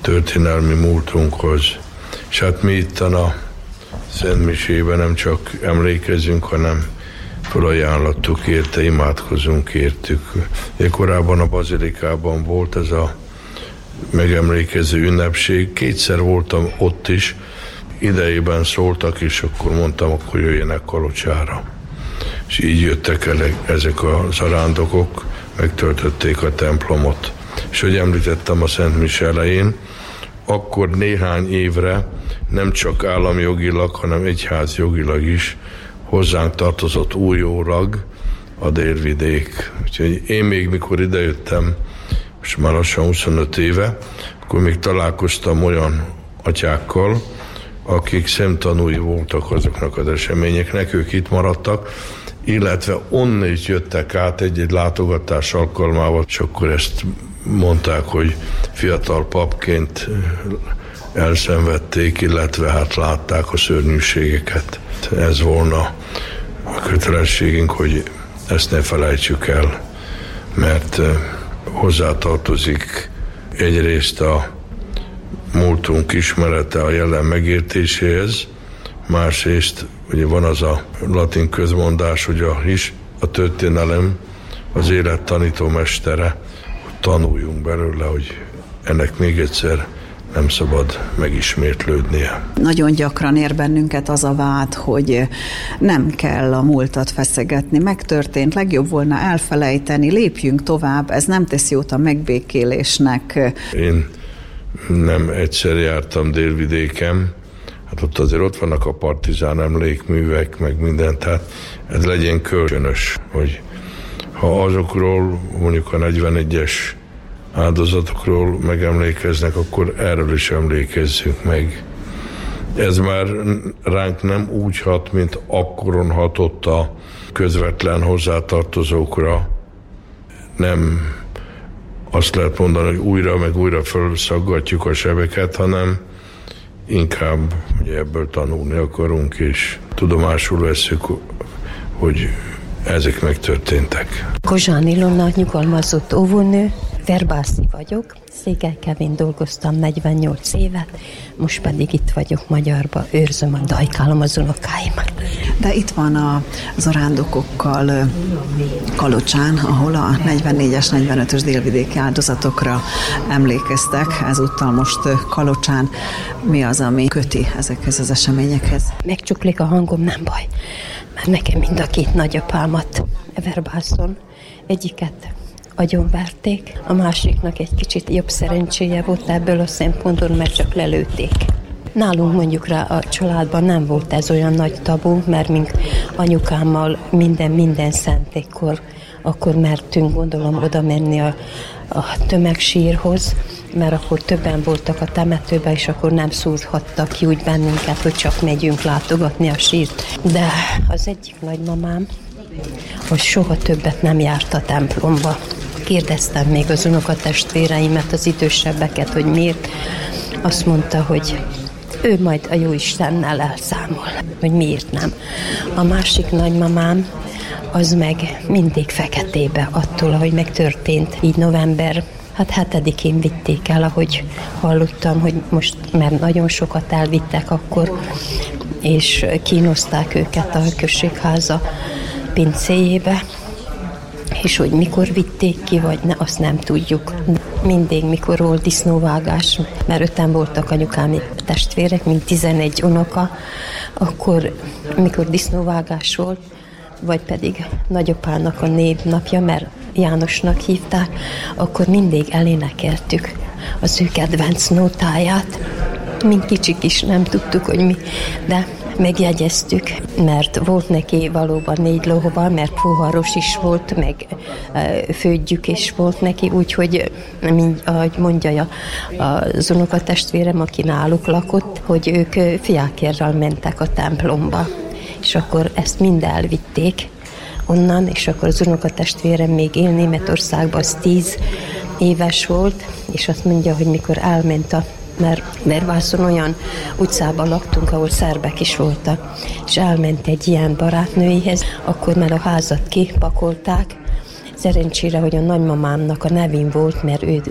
történelmi múltunkhoz. És hát mi itt a Szent Misében nem csak emlékezünk, hanem felajánlottuk érte, imádkozunk értük. Én korábban a bazilikában volt ez a megemlékező ünnepség. Kétszer voltam ott is, idejében szóltak, és akkor mondtam, akkor jöjjenek Kalocsára. És így jöttek el ezek a zarándokok, megtöltötték a templomot. És hogy említettem a Szent Mise elején, akkor néhány évre nem csak állami jogilag, hanem egyház jogilag is hozzánk tartozott újólag a délvidék. Úgyhogy én még mikor idejöttem, most már lassan 25 éve, akkor még találkoztam olyan atyákkal, akik szemtanúi voltak azoknak az eseményeknek, ők itt maradtak, illetve onnét jöttek át egy-egy látogatás alkalmával, és akkor ezt mondták, hogy fiatal papként elszenvedték, illetve hát látták a szörnyűségeket. Ez volna a kötelességünk, hogy ezt ne felejtsük el, mert hozzátartozik egyrészt a múltunk ismerete a jelen megértéséhez, másrészt ugye van az a latin közmondás, hogy a his, a történelem az élet tanító mestere, hogy tanuljunk belőle, hogy ennek még egyszer nem szabad megismétlődnie. Nagyon gyakran ér bennünket az a vád, hogy nem kell a múltat feszegetni, megtörtént, legjobb volna elfelejteni, lépjünk tovább, ez nem tesz jót a megbékélésnek. Én nem egyszer jártam délvidéken, hát ott azért ott vannak a partizán emlékművek, meg minden, tehát ez legyen kölcsönös, hogy ha azokról mondjuk a 41-es áldozatokról megemlékeznek, akkor erről is emlékezzünk meg. Ez már ránk nem úgy hat, mint akkoron hatott a közvetlen hozzátartozókra. Nem azt lehet mondani, hogy újra meg újra felszaggatjuk a sebeket, hanem inkább ugye ebből tanulni akarunk, és tudomásul veszük, hogy ezek megtörténtek. Kozsán Ilona nyugalmazott óvónő, Verbászi vagyok, Székely dolgoztam 48 évet, most pedig itt vagyok Magyarba, őrzöm a dajkálom az unokáimat. De itt van a zarándokokkal Kalocsán, ahol a 44-es, 45-ös délvidéki áldozatokra emlékeztek. Ezúttal most Kalocsán mi az, ami köti ezekhez az eseményekhez? Megcsuklik a hangom, nem baj, mert nekem mind a két nagyapámat Everbászon egyiket agyonverték, a másiknak egy kicsit jobb szerencséje volt ebből a szempontból, mert csak lelőtték. Nálunk mondjuk rá a családban nem volt ez olyan nagy tabu, mert mink anyukámmal minden, minden szentékkor akkor mertünk gondolom oda menni a, a tömegsírhoz, mert akkor többen voltak a temetőben, és akkor nem szúrhattak ki úgy bennünket, hogy csak megyünk látogatni a sírt. De az egyik nagymamám, hogy soha többet nem járt a templomba. Kérdeztem még az unokatestvéreimet, az idősebbeket, hogy miért. Azt mondta, hogy ő majd a jó Istennel elszámol, hogy miért nem. A másik nagymamám, az meg mindig feketébe attól, ahogy megtörtént. Így november Hát hetedikén vitték el, ahogy hallottam, hogy most, mert nagyon sokat elvittek akkor, és kínozták őket a községháza pincéjébe, és hogy mikor vitték ki, vagy ne, azt nem tudjuk. Mindig, mikor volt disznóvágás, mert öten voltak anyukámi testvérek, mint 11 unoka, akkor, mikor disznóvágás volt, vagy pedig nagyapának a névnapja, mert Jánosnak hívták, akkor mindig elénekeltük az ő kedvenc nótáját. Mint kicsik is nem tudtuk, hogy mi, de megjegyeztük, mert volt neki valóban négy lóval, mert fuharos is volt, meg fődjük is volt neki, úgyhogy, mind, ahogy mondja az unokatestvérem, aki náluk lakott, hogy ők fiákérral mentek a templomba, és akkor ezt mind elvitték onnan, és akkor az unokatestvérem még él Németországban, az tíz éves volt, és azt mondja, hogy mikor elment a mert Vervászon olyan utcában laktunk, ahol szerbek is voltak, és elment egy ilyen barátnőihez, akkor már a házat kipakolták, Szerencsére, hogy a nagymamámnak a nevén volt, mert ő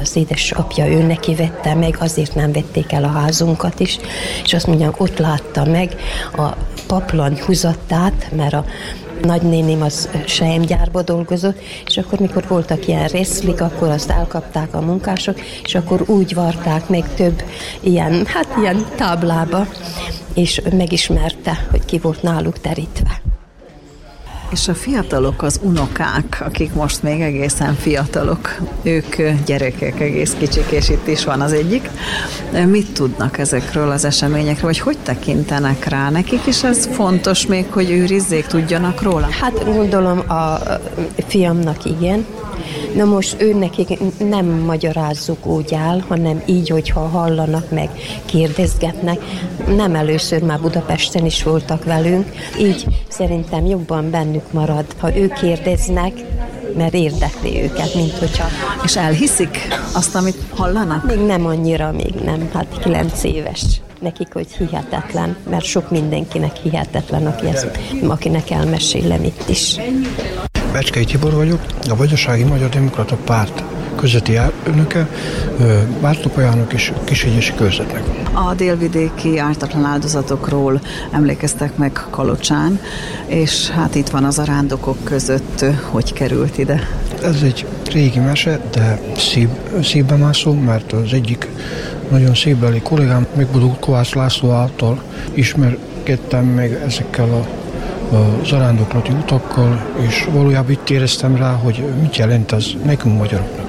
az édesapja ő neki vette meg, azért nem vették el a házunkat is, és azt mondja, ott látta meg a paplan húzattát, mert a nagynéném az sejemgyárba dolgozott, és akkor mikor voltak ilyen részlik, akkor azt elkapták a munkások, és akkor úgy varták meg több ilyen, hát ilyen táblába, és megismerte, hogy ki volt náluk terítve. És a fiatalok, az unokák, akik most még egészen fiatalok, ők gyerekek, egész kicsik, és itt is van az egyik. Mit tudnak ezekről az eseményekről, vagy hogy tekintenek rá? Nekik is ez fontos még, hogy őrizzék, tudjanak róla? Hát gondolom a fiamnak igen, Na most ő nekik nem magyarázzuk úgy áll, hanem így, hogyha hallanak meg, kérdezgetnek. Nem először már Budapesten is voltak velünk, így szerintem jobban bennük marad. Ha ők kérdeznek, mert érdekli őket, mint hogyha... És elhiszik azt, amit hallanak? Még nem annyira, még nem, hát kilenc éves nekik, hogy hihetetlen, mert sok mindenkinek hihetetlen, aki ezt, akinek elmesélem itt is. Becskei Tibor vagyok, a Vajdasági Magyar Demokrata Párt közötti elnöke, Bártopajánok és Kisegyesi Körzetnek. A délvidéki ártatlan áldozatokról emlékeztek meg Kalocsán, és hát itt van az arándokok között, hogy került ide. Ez egy régi mese, de szív, szívbe mászó, mert az egyik nagyon szívbeli kollégám, megbudó Kovács László által ismerkedtem meg ezekkel a a zarándoklati utakkal, és valójában itt éreztem rá, hogy mit jelent ez nekünk magyaroknak.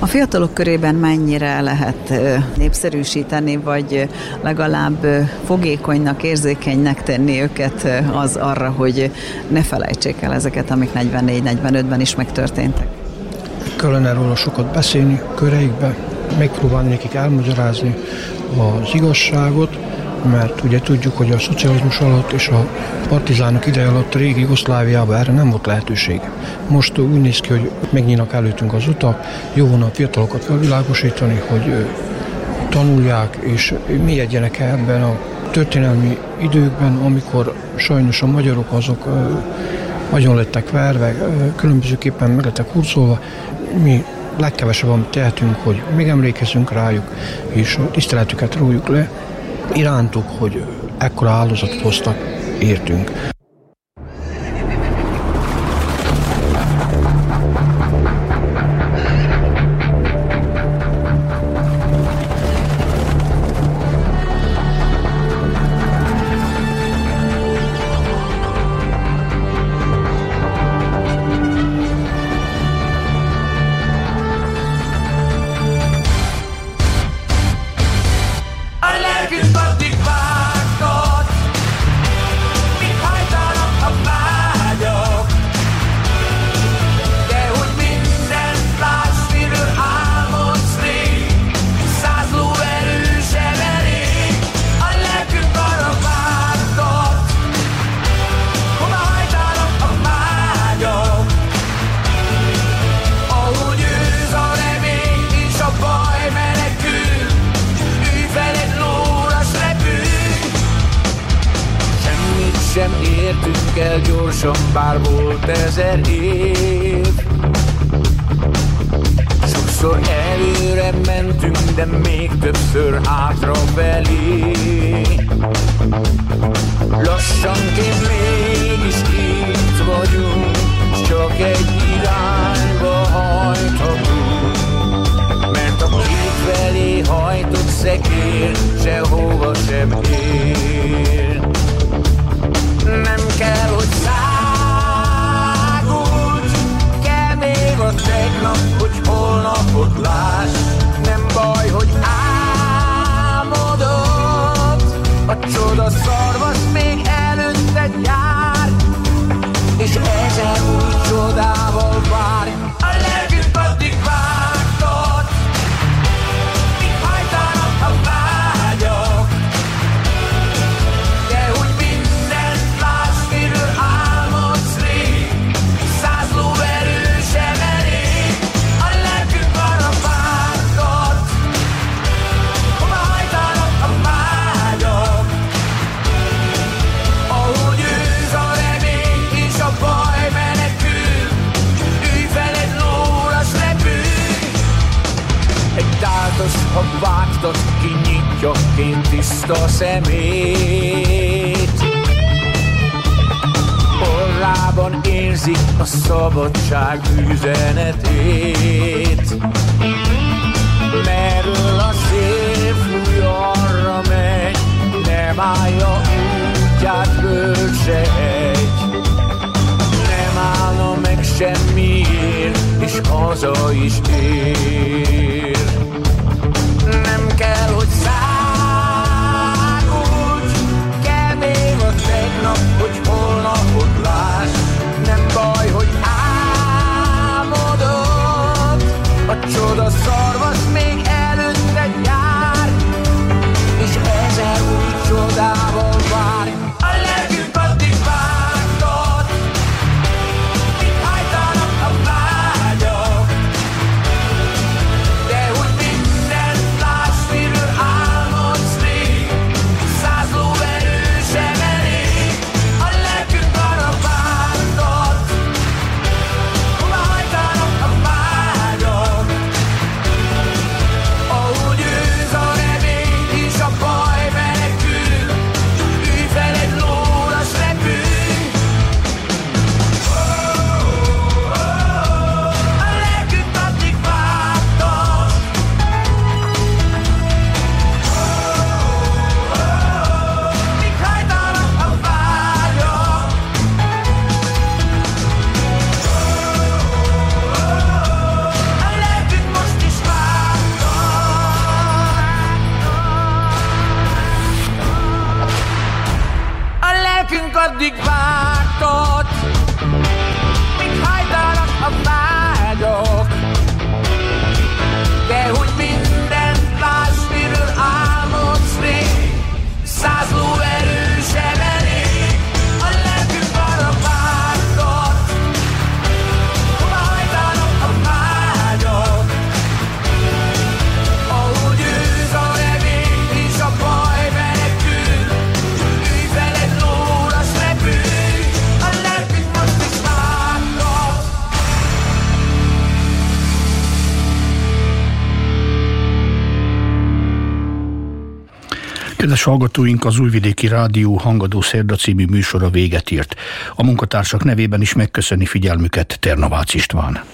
A fiatalok körében mennyire lehet népszerűsíteni, vagy legalább fogékonynak, érzékenynek tenni őket az arra, hogy ne felejtsék el ezeket, amik 44-45-ben is megtörténtek? Kellene róla sokat beszélni köreikbe, megpróbálni nekik elmagyarázni az igazságot, mert ugye tudjuk, hogy a szocializmus alatt és a partizánok ideje alatt a régi Jugoszláviában erre nem volt lehetőség. Most úgy néz ki, hogy megnyílnak előttünk az utak, jó volna a fiatalokat felvilágosítani, hogy tanulják és mélyedjenek -e ebben a történelmi időkben, amikor sajnos a magyarok azok nagyon lettek verve, különbözőképpen meg lettek hurcolva. Mi legkevesebb, amit tehetünk, hogy megemlékezünk rájuk, és a tiszteletüket rójuk le, irántuk, hogy ekkora áldozatot hoztak, értünk. szemét. Orrában érzik a szabadság bűze Kedves hallgatóink, az Újvidéki Rádió Hangadó Szerda című műsora véget írt. A munkatársak nevében is megköszöni figyelmüket Ternavácz István.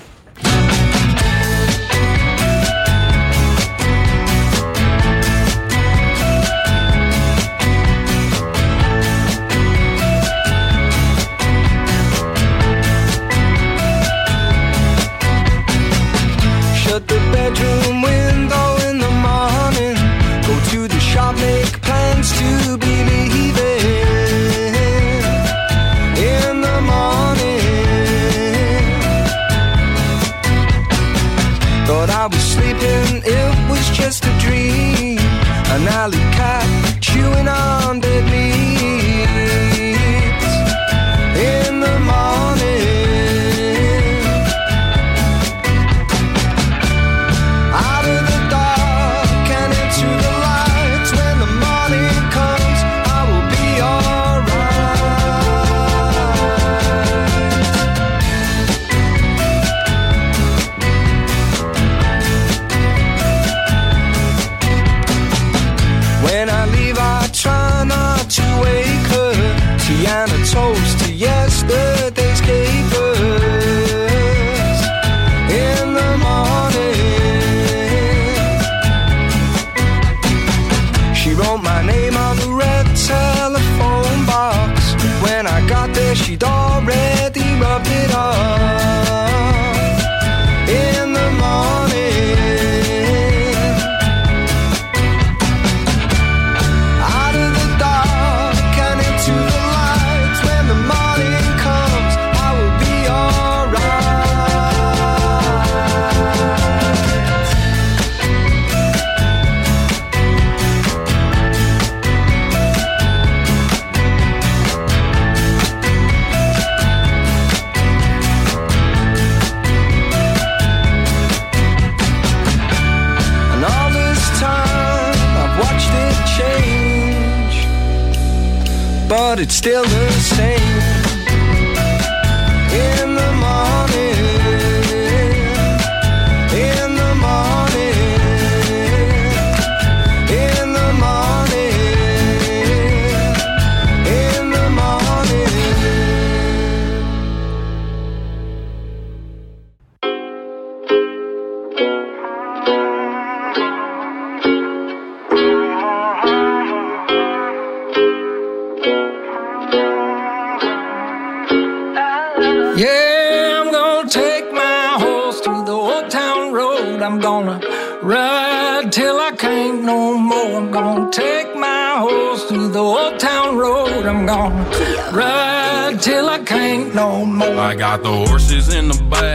canali still Got the horses in the back.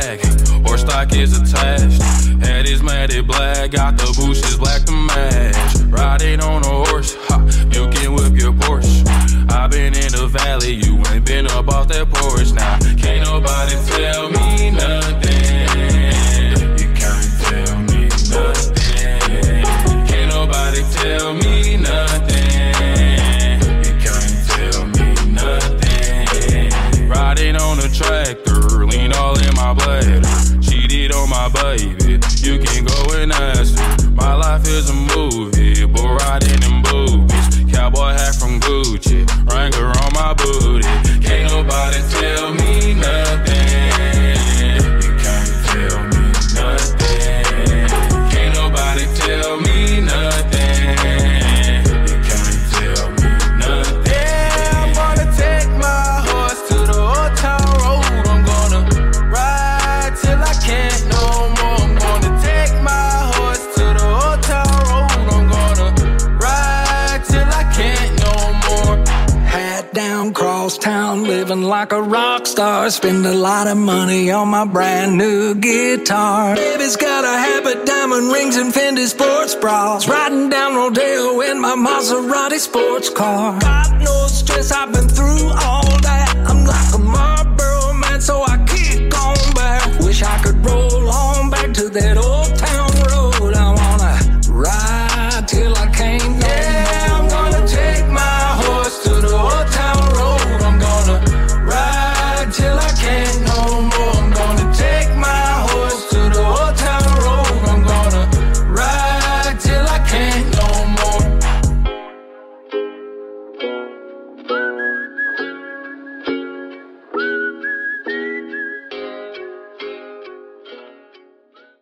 like a rock star. Spend a lot of money on my brand new guitar. Baby's got a habit, diamond rings, and Fendi sports bras. Riding down Rodeo in my Maserati sports car. God knows stress I've been through all.